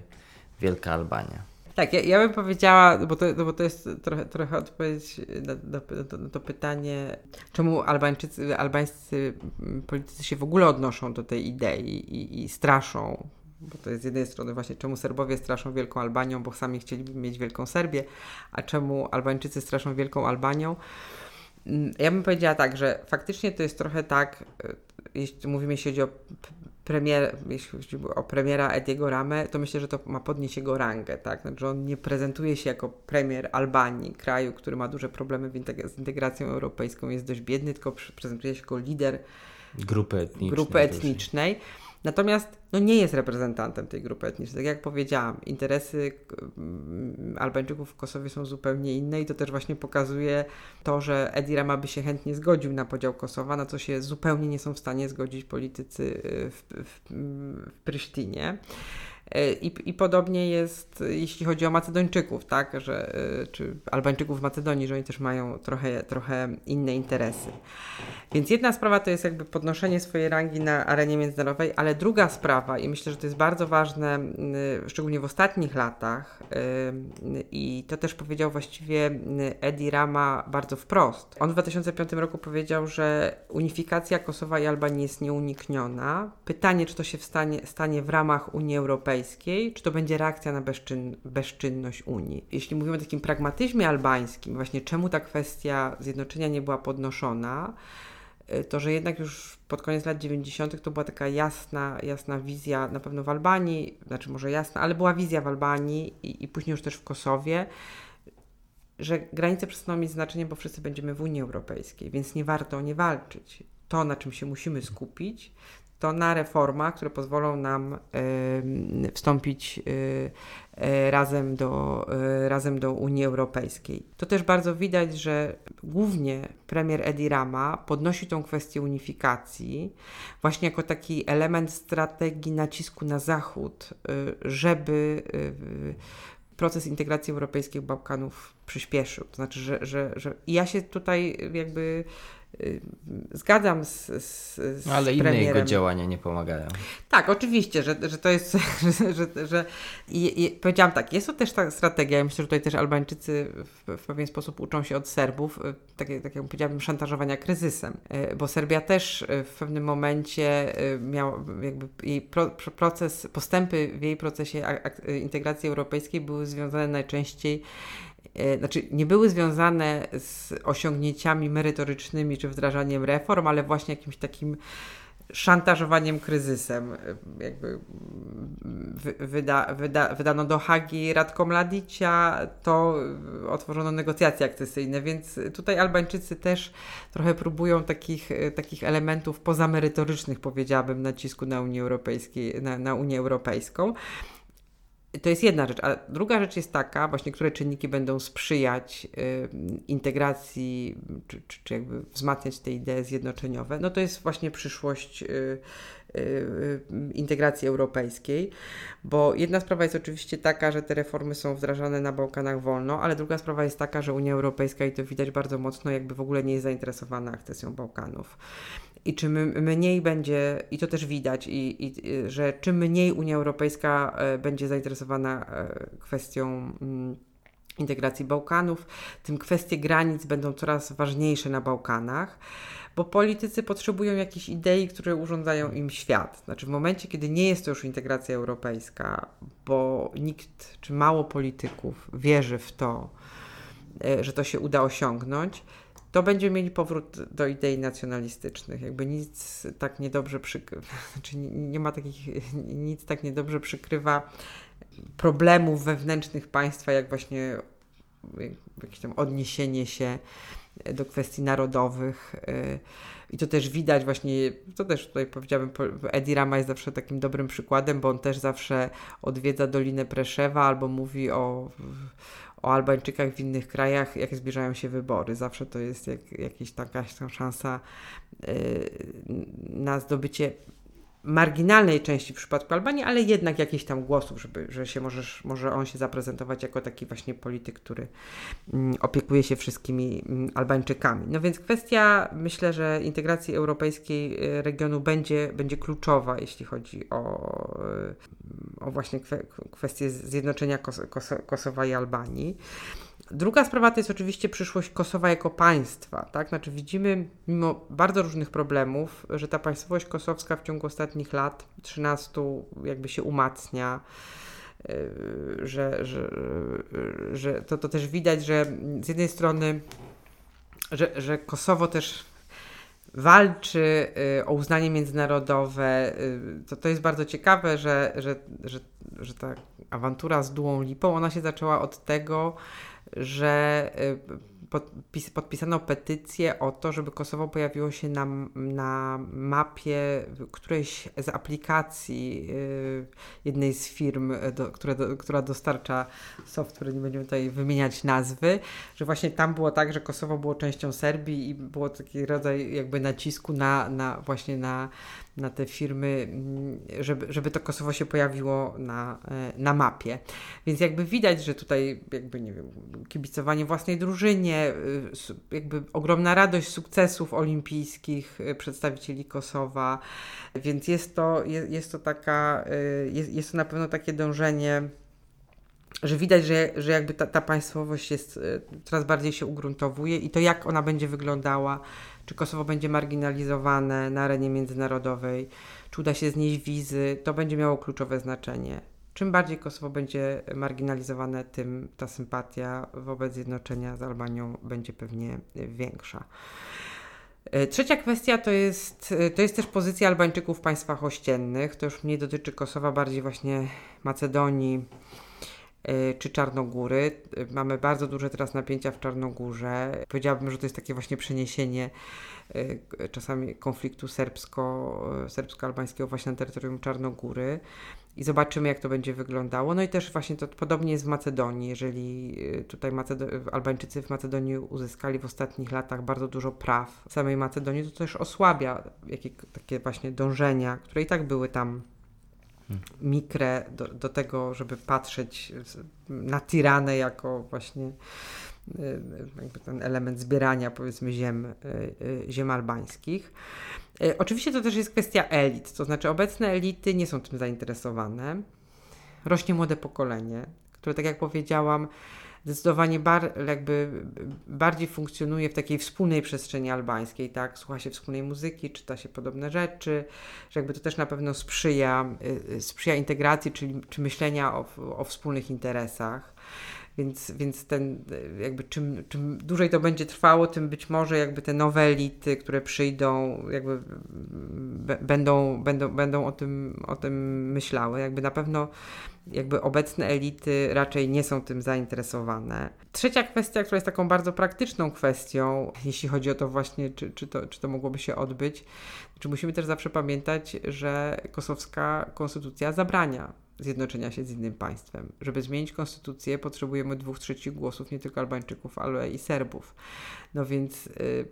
Wielka Albania. Tak, ja, ja bym powiedziała, bo to, no bo to jest trochę, trochę odpowiedź na, na, na to pytanie, czemu Albańczycy, albańscy politycy się w ogóle odnoszą do tej idei i, i straszą bo to jest z jednej strony właśnie czemu Serbowie straszą Wielką Albanią, bo sami chcieliby mieć Wielką Serbię, a czemu Albańczycy straszą Wielką Albanią. Mm, ja bym powiedziała tak, że faktycznie to jest trochę tak, e, jeśli mówimy, jeśli chodzi o premier, jeśli chodzi o premiera Ediego Rame, to myślę, że to ma podnieść jego rangę, tak? Znaczy on nie prezentuje się jako premier Albanii, kraju, który ma duże problemy z integracją europejską, jest dość biedny, tylko prezentuje się jako lider grupy etnicznej. Grupy etnicznej. Natomiast no, nie jest reprezentantem tej grupy etnicznej. Tak jak powiedziałam, interesy mm, Albańczyków w Kosowie są zupełnie inne i to też właśnie pokazuje to, że Edi Rama by się chętnie zgodził na podział Kosowa, na co się zupełnie nie są w stanie zgodzić politycy y, w, w, w. E, I, I podobnie jest, jeśli chodzi o Macedończyków, tak, że, e, czy Albańczyków w Macedonii, że oni też mają trochę, trochę inne interesy. Więc jedna sprawa to jest jakby podnoszenie swojej rangi na arenie międzynarodowej, ale druga sprawa, i myślę, że to jest bardzo ważne, szczególnie w ostatnich latach, i to też powiedział właściwie Edi Rama bardzo wprost. On w 2005 roku powiedział, że unifikacja Kosowa i Albanii jest nieunikniona. Pytanie, czy to się stanie, stanie w ramach Unii Europejskiej, Europejskiej, czy to będzie reakcja na bezczyn, bezczynność Unii. Jeśli mówimy o takim pragmatyzmie albańskim, właśnie czemu ta kwestia zjednoczenia nie była podnoszona, y, to że jednak już pod koniec lat 90. to była taka jasna, jasna wizja, na pewno w Albanii, znaczy może jasna, ale była wizja w Albanii i, i później już też w Kosowie, że granice przestaną mieć znaczenie, bo wszyscy będziemy w Unii Europejskiej, więc nie warto o nie walczyć. To, na czym się musimy skupić, to na reformach, które pozwolą nam y, wstąpić y, y, razem, do, razem do Unii Europejskiej. To też bardzo widać, że głównie premier Edi Rama podnosi tą kwestię unifikacji właśnie jako taki element strategii nacisku na Zachód, żeby proces integracji europejskiej Bałkanów przyspieszył. To znaczy, że, że, że ja się tutaj jakby Y, zgadzam z, z, z no, Ale inne jego działania nie pomagają. Tak, oczywiście, że, że to jest, że, że, że i, i powiedziałam tak, jest to też ta strategia, ja myślę, że tutaj też Albańczycy w, w pewien sposób uczą się od Serbów, y, tak, tak jak powiedziałabym, szantażowania kryzysem, y, bo Serbia też w pewnym momencie miała jakby jej pro, proces, postępy w jej procesie integracji europejskiej były związane najczęściej znaczy nie były związane z osiągnięciami merytorycznymi czy wdrażaniem reform, ale właśnie jakimś takim szantażowaniem kryzysem. E, jakby wyda, wyda, wydano do Hagi Radko Mladicia, to otworzono negocjacje akcesyjne, więc tutaj Albańczycy też trochę próbują takich, takich elementów pozamerytorycznych, powiedziałabym, nacisku na Unię, Europejskiej, na, na Unię Europejską. To jest jedna rzecz. A druga rzecz jest taka, właśnie, które czynniki będą sprzyjać y, integracji, czy, czy, czy, jakby wzmacniać te idee zjednoczeniowe. No to jest właśnie przyszłość y, y, integracji europejskiej, bo jedna sprawa jest oczywiście taka, że te reformy są wdrażane na Bałkanach wolno, ale druga sprawa jest taka, że Unia Europejska, i to widać bardzo mocno, jakby w ogóle nie jest zainteresowana akcesją Bałkanów. I czym mniej będzie, i to też widać, i, i, że czym mniej Unia Europejska e, będzie zainteresowana e, kwestią mm, integracji Bałkanów, tym kwestie granic będą coraz ważniejsze na Bałkanach, bo politycy potrzebują jakichś idei, które urządzają im świat. Znaczy, w momencie, kiedy nie jest to już integracja europejska, bo nikt czy mało polityków wierzy w to, że to się uda osiągnąć, to będziemy mieli powrót do idei nacjonalistycznych. Jakby nic tak niedobrze przykrywa, znaczy nie, ma takich, nic tak niedobrze przykrywa problemów wewnętrznych państwa, jak właśnie jakieś tam odniesienie się do kwestii narodowych. Y, I to też widać właśnie, to też tutaj powiedziałabym, Edi Rama jest zawsze takim dobrym przykładem, bo on też zawsze odwiedza Dolinę Preszewa albo mówi o, o Albańczykach w innych krajach, jak zbliżają się wybory. Zawsze to jest jak, jakaś taka szansa y, na zdobycie marginalnej części w przypadku Albanii, ale jednak jakichś tam głosów, żeby, że się możesz, może on się zaprezentować jako taki właśnie polityk, który mm, opiekuje się wszystkimi mm, Albańczykami. No więc kwestia, myślę, że integracji europejskiej y, regionu będzie, będzie kluczowa, jeśli chodzi o, y, o właśnie kwestię zjednoczenia Kos Kos Kosowa i Albanii. Druga sprawa to jest oczywiście przyszłość Kosowa jako państwa. Tak? Znaczy widzimy, mimo bardzo różnych problemów, że ta państwowość kosowska w ciągu ostatnich lat, 13, jakby się umacnia. Yy, że, że, yy, że to, to też widać, że z jednej strony, że, że Kosowo też walczy yy, o uznanie międzynarodowe. To, to jest bardzo ciekawe, że, że, że, że ta awantura z Dułą Lipą, ona się zaczęła od tego, że y, podpis, podpisano petycję o to, żeby Kosowo pojawiło się na, na mapie którejś z aplikacji y, jednej z firm, do, które, do, która dostarcza software, nie będziemy tutaj wymieniać nazwy, że właśnie tam było tak, że Kosowo było częścią Serbii i było taki rodzaj jakby nacisku na, na właśnie na na te firmy, mm, żeby, żeby to Kosowo się pojawiło na, e, na mapie. Więc jakby widać, że tutaj jakby, nie wiem, kibicowanie własnej drużynie, y, jakby ogromna radość sukcesów olimpijskich y, przedstawicieli Kosowa, więc jest to, jest, jest to taka, jest, jest to na pewno takie dążenie że widać, że, że jakby ta, ta państwowość jest, coraz bardziej się ugruntowuje i to jak ona będzie wyglądała czy Kosowo będzie marginalizowane na arenie międzynarodowej, czy uda się znieść wizy, to będzie miało kluczowe znaczenie. Czym bardziej Kosowo będzie marginalizowane, tym ta sympatia wobec zjednoczenia z Albanią będzie pewnie większa. E, trzecia kwestia to jest, e, to jest też pozycja Albańczyków w państwach ościennych. To już mniej dotyczy Kosowa, bardziej właśnie Macedonii, czy Czarnogóry. E, mamy bardzo duże teraz napięcia w Czarnogórze. Powiedziałabym, że to jest takie właśnie przeniesienie e, czasami konfliktu serbsko, serbsko-albańskiego właśnie na terytorium Czarnogóry i zobaczymy, jak to będzie wyglądało. No i też właśnie to podobnie jest w Macedonii. Jeżeli tutaj Macedo- Albańczycy w Macedonii uzyskali w ostatnich latach bardzo dużo praw w samej Macedonii, to też osłabia jakie, takie właśnie dążenia, które i tak były tam mikrę do, do tego, żeby patrzeć na tiranę jako właśnie y, ten element zbierania powiedzmy ziem, y, y, ziem albańskich. Oczywiście to też jest kwestia elit, to znaczy obecne elity nie są tym zainteresowane. Rośnie młode pokolenie, które tak jak powiedziałam zdecydowanie bar, jakby bardziej funkcjonuje w takiej wspólnej przestrzeni albańskiej, tak? Słucha się wspólnej muzyki, czyta się podobne rzeczy, że jakby to też na pewno sprzyja, y, sprzyja integracji, czyli czy myślenia o, o wspólnych interesach. Więc, więc ten, jakby czym, czym dłużej to będzie trwało, tym być może jakby te nowe elity, które przyjdą, jakby będą, będą, będą o, tym, o tym myślały. Jakby na pewno jakby obecne elity raczej nie są tym zainteresowane. Trzecia kwestia, która jest taką bardzo praktyczną kwestią, jeśli chodzi o to właśnie, czy, czy, to, czy to mogłoby się odbyć, czy musimy też zawsze pamiętać, że kosowska konstytucja zabrania zjednoczenia się z innym państwem. Żeby zmienić konstytucję, potrzebujemy dwóch trzecich głosów nie tylko Albańczyków, ale i Serbów. No więc. Yy,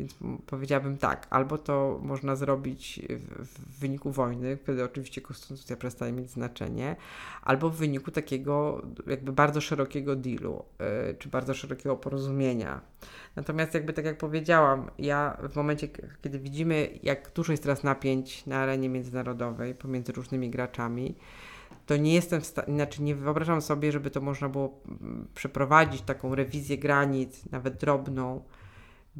więc powiedziałabym tak, albo to można zrobić w, wyniku wojny, wtedy oczywiście konstytucja przestaje mieć znaczenie, albo w wyniku takiego jakby bardzo szerokiego dealu, yy, czy bardzo szerokiego porozumienia. Natomiast jakby tak jak powiedziałam, ja w momencie, kiedy widzimy, jak dużo jest teraz napięć na arenie międzynarodowej pomiędzy różnymi graczami, to nie jestem w stanie, znaczy nie wyobrażam sobie, żeby to można było przeprowadzić taką rewizję granic, nawet drobną,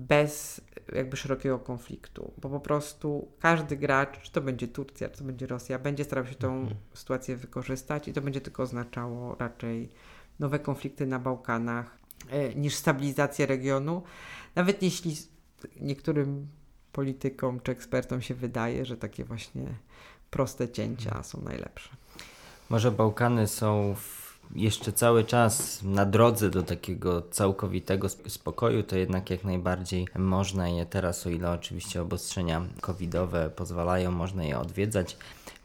bez jakby szerokiego konfliktu, bo po prostu każdy gracz, czy to będzie Turcja, czy to będzie Rosja, będzie starał się tą sytuację wykorzystać i to będzie tylko oznaczało raczej nowe konflikty na Bałkanach e, niż stabilizację regionu, nawet jeśli niektórym politykom czy ekspertom się wydaje, że takie właśnie proste cięcia są najlepsze. Może Bałkany są w, jeszcze cały czas na drodze do takiego całkowitego sp- spokoju, to jednak jak najbardziej można je teraz, o ile oczywiście obostrzenia covidowe pozwalają, można je odwiedzać.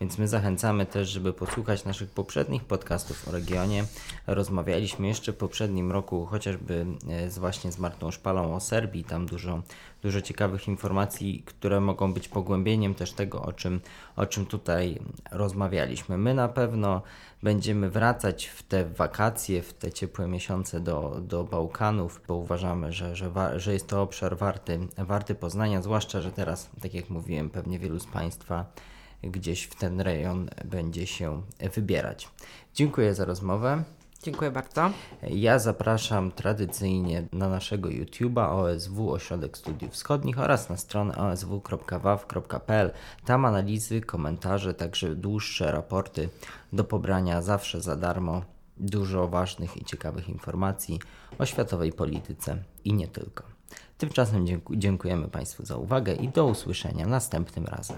Więc my zachęcamy też, żeby posłuchać naszych poprzednich podcastów o regionie. Rozmawialiśmy jeszcze w poprzednim roku chociażby e, z właśnie z Martą Szpalą o Serbii. Tam dużo, dużo ciekawych informacji, które mogą być pogłębieniem też tego, o czym, o czym tutaj rozmawialiśmy. My na pewno będziemy wracać w te wakacje, w te ciepłe miesiące do, do Bałkanów, bo uważamy, że, że, że jest to obszar warty, warty poznania, zwłaszcza, że teraz, tak jak mówiłem, pewnie wielu z Państwa gdzieś w ten rejon będzie się wybierać. Dziękuję za rozmowę. Dziękuję bardzo. Ja zapraszam tradycyjnie na naszego YouTube'a OSW Ośrodek Studiów Wschodnich oraz na stronę osw.waw.pl. Tam analizy, komentarze, także dłuższe raporty do pobrania zawsze za darmo. Dużo ważnych i ciekawych informacji o światowej polityce i nie tylko. Tymczasem dzięku- dziękujemy Państwu za uwagę i do usłyszenia następnym razem.